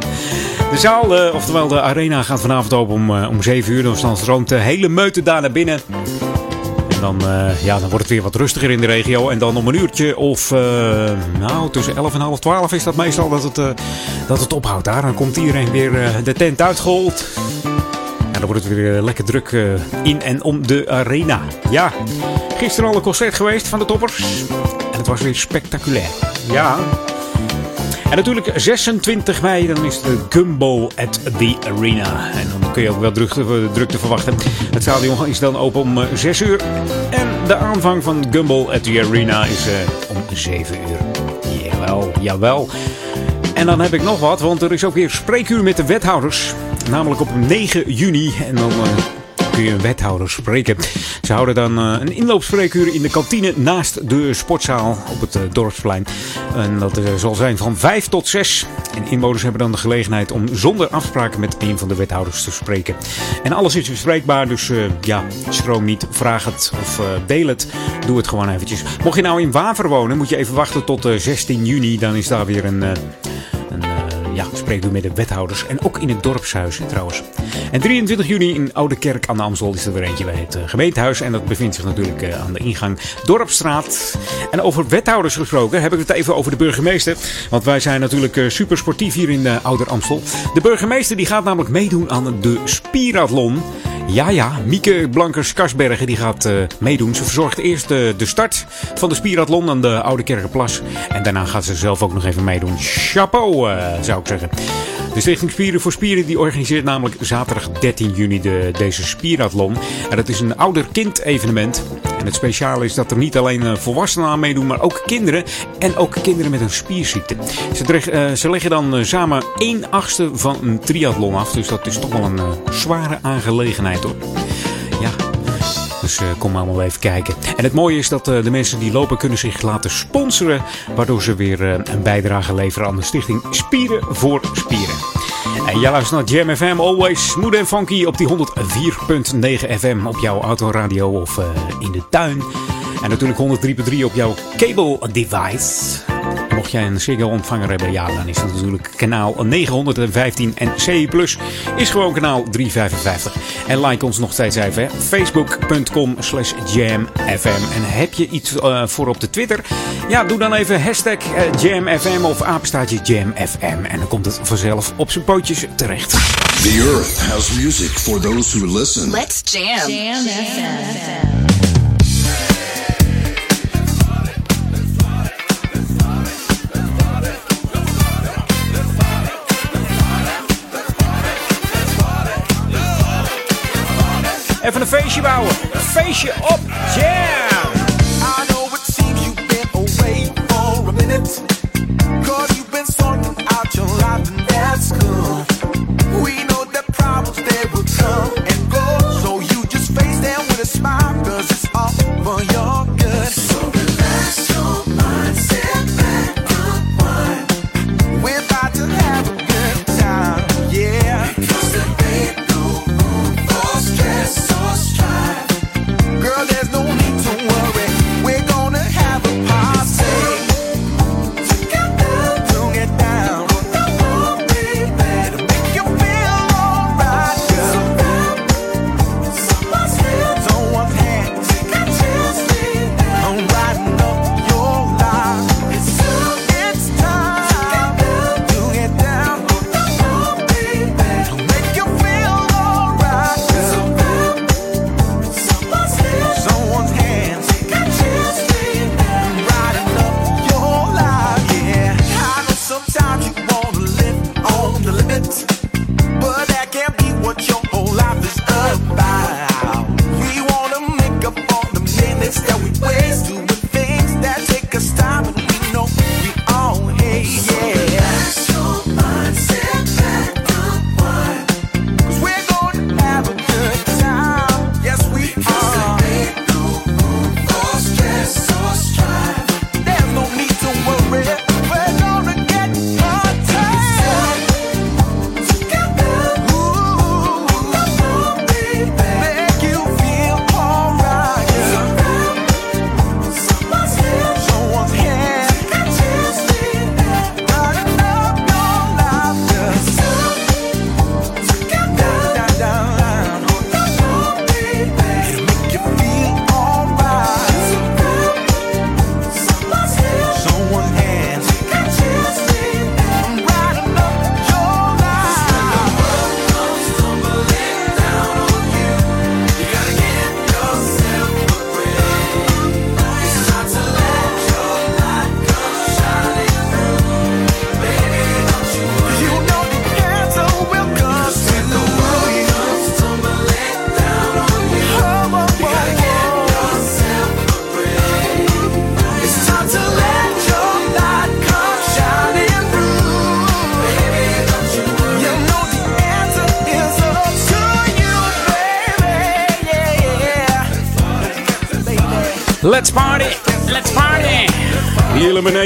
de zaal, oftewel de arena, gaat vanavond open om, om 7 uur. Dan stroomt de hele meute daar naar binnen. En dan, eh, ja, dan wordt het weer wat rustiger in de regio. En dan om een uurtje of, eh, nou, tussen 11 en half 12 is dat meestal dat het, eh, dat het ophoudt daar. Dan komt iedereen weer de tent uitgehold. En dan wordt het weer lekker druk in en om de arena. Ja, gisteren al een concert geweest van de toppers. En het was weer spectaculair. Ja. En natuurlijk 26 mei, dan is de Gumbo at the Arena. En dan kun je ook wel drukte, drukte verwachten. Het stadion is dan open om eh, 6 uur. En de aanvang van Gumbo at the Arena is eh, om 7 uur. Jawel, jawel. En dan heb ik nog wat, want er is ook weer spreekuur met de wethouders. Namelijk op 9 juni. En dan eh, kun je een wethouder spreken. Ze houden dan eh, een inloopspreekuur in de kantine naast de sportzaal op het eh, dorpsplein. En dat eh, zal zijn van 5 tot 6. En inwoners hebben dan de gelegenheid om zonder afspraken met een van de wethouders te spreken. En alles is bespreekbaar, dus ja, schroom niet, vraag het of eh, deel het. Doe het gewoon eventjes. Mocht je nou in Waver wonen, moet je even wachten tot eh, 16 juni. Dan is daar weer een... ja, spreekuur met de wethouders. En ook in het dorpshuis trouwens. En 23 juni in Oude Kerk aan de Amstel is er weer eentje bij het eh, gemeentehuis. En dat bevindt zich natuurlijk eh, aan de ingang Dorpstraat. En over wethouders gesproken heb ik het even over de burgemeester. Want wij zijn natuurlijk eh, super sportief hier in de Ouder Amstel. De burgemeester die gaat namelijk meedoen aan de Spirathlon. Ja, ja, Mieke Blankers-Kasbergen die gaat eh, meedoen. Ze verzorgt eerst de start van de Spirathlon aan de Oude Kerkenplas. En daarna gaat ze zelf ook nog even meedoen. Chapeau, eh, zou ik zeggen. De Stichting Spieren voor Spieren die organiseert namelijk zaterdag 13 juni de, deze Spirathlon. En dat is een ouder-kind evenement. En het speciale is dat er niet alleen eh, volwassenen aan meedoen, maar ook kinderen. En ook kinderen met een spierziekte. Ze, eh, ze leggen dan eh, samen 1 achtste van een triathlon af. Dus dat is toch wel een zware aangelegenheid hoor. Ja, dus eh, kom allemaal even kijken. En het mooie is dat eh, de mensen die lopen kunnen zich laten sponsoren. Waardoor ze weer eh, een bijdrage leveren aan de stichting Spieren voor Spieren. En jij luistert naar Jam FM, always smooth en funky op die 104.9 FM op jouw autoradio of in de tuin. En natuurlijk 103.3 op jouw cable device. Mocht jij een Ziggo ontvanger hebben, ja, dan is het natuurlijk kanaal 915 en C+ is gewoon kanaal 355. En like ons nog steeds even, hè. facebook.com slash jamfm. En heb je iets eh, voor op de Twitter? Ja, doe dan even hashtag eh, jamfm of apenstaartje jamfm. En dan komt het vanzelf op zijn pootjes terecht. The earth has music for those who listen. Let's jam. Jam een feestje bouwen. Een feestje op jam. I know it seems you've been away for a minute. Cause you've been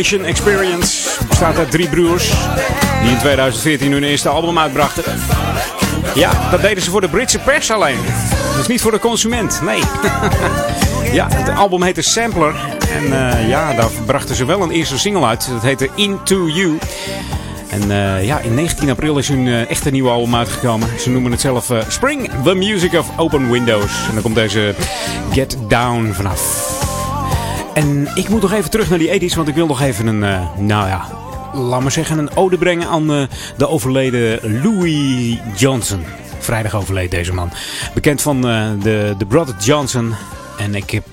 Elimination Experience bestaat uit drie broers die in 2014 hun eerste album uitbrachten. Ja, dat deden ze voor de Britse pers alleen. Dus niet voor de consument, nee. ja, het album heette Sampler. En eh, ja, daar brachten ze wel een eerste single uit. Dat heette Into You. En eh, ja, in 19 april is hun eh, echte nieuwe album uitgekomen. Ze noemen het zelf Spring, The Music of Open Windows. En dan komt deze Get Down vanaf. En ik moet nog even terug naar die 80s, want ik wil nog even een, eh, nou ja, laat maar zeggen, een ode brengen aan eh, de overleden Louis Johnson. Vrijdag overleed deze man. Bekend van eh, de, de Brother Johnson. En ik heb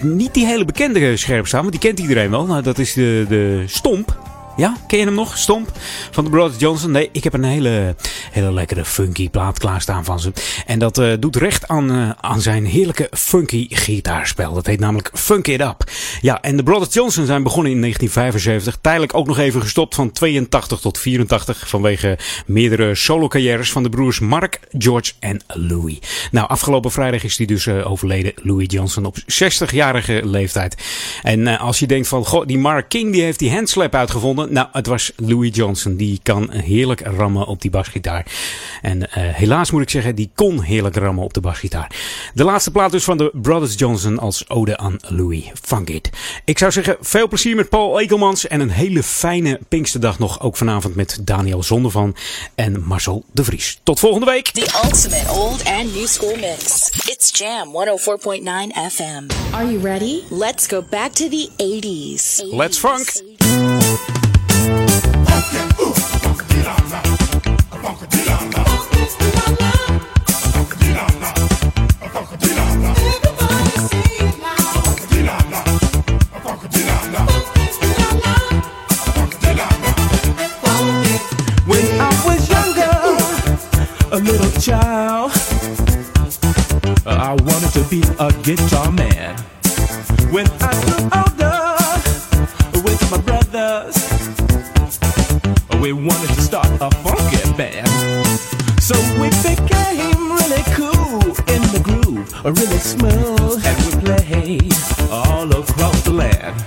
niet die hele bekende scherp staan, want die kent iedereen wel. Nou, dat is de, de Stomp. Ja, ken je hem nog? Stomp van de Brothers Johnson. Nee, ik heb een hele, hele lekkere funky plaat klaarstaan van ze. En dat eh, doet recht aan, eh, aan zijn heerlijke funky gitaarspel. Dat heet namelijk Funk It Up. Ja, en de Brothers Johnson zijn begonnen in 1975. Tijdelijk ook nog even gestopt van 82 tot 84. Vanwege meerdere solo-carrières van de broers Mark, George en Louis. Nou, afgelopen vrijdag is hij dus eh, overleden. Louis Johnson op 60-jarige leeftijd. En als je denkt van, goh, die Mark King die heeft die handslap uitgevonden. Nou, het was Louis Johnson. Die kan heerlijk rammen op die basgitaar. En eh, helaas moet ik zeggen, die kon heerlijk rammen op de basgitaar. De laatste plaat dus van de Brothers Johnson als ode aan Louis. Funk it. Ik zou zeggen, veel plezier met Paul Ekelmans. En een hele fijne Pinksterdag nog. Ook vanavond met Daniel Zondervan en Marcel de Vries. Tot volgende week. The ultimate old and new school mix. It's Jam 104.9 FM. Are you ready? Let's go back to the 80s. Let's funk. Child, I wanted to be a guitar man. When I grew older, with my brothers, we wanted to start a funky band. So we became really cool in the groove, really smooth, and we played all across the land.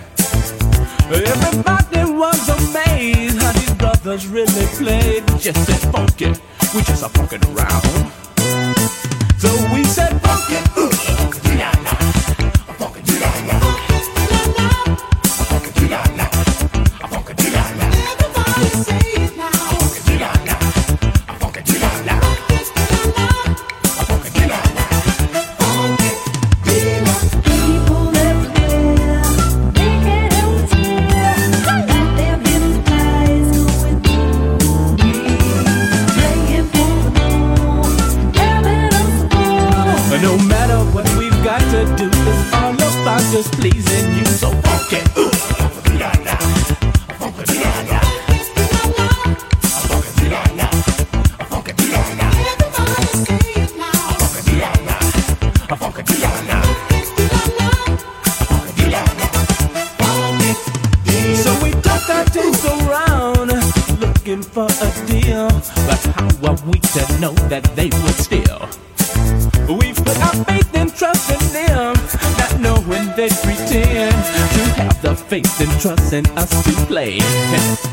Everybody was amazed how these brothers really played. Just that funky, we just a funkin' around. And trust in us to play.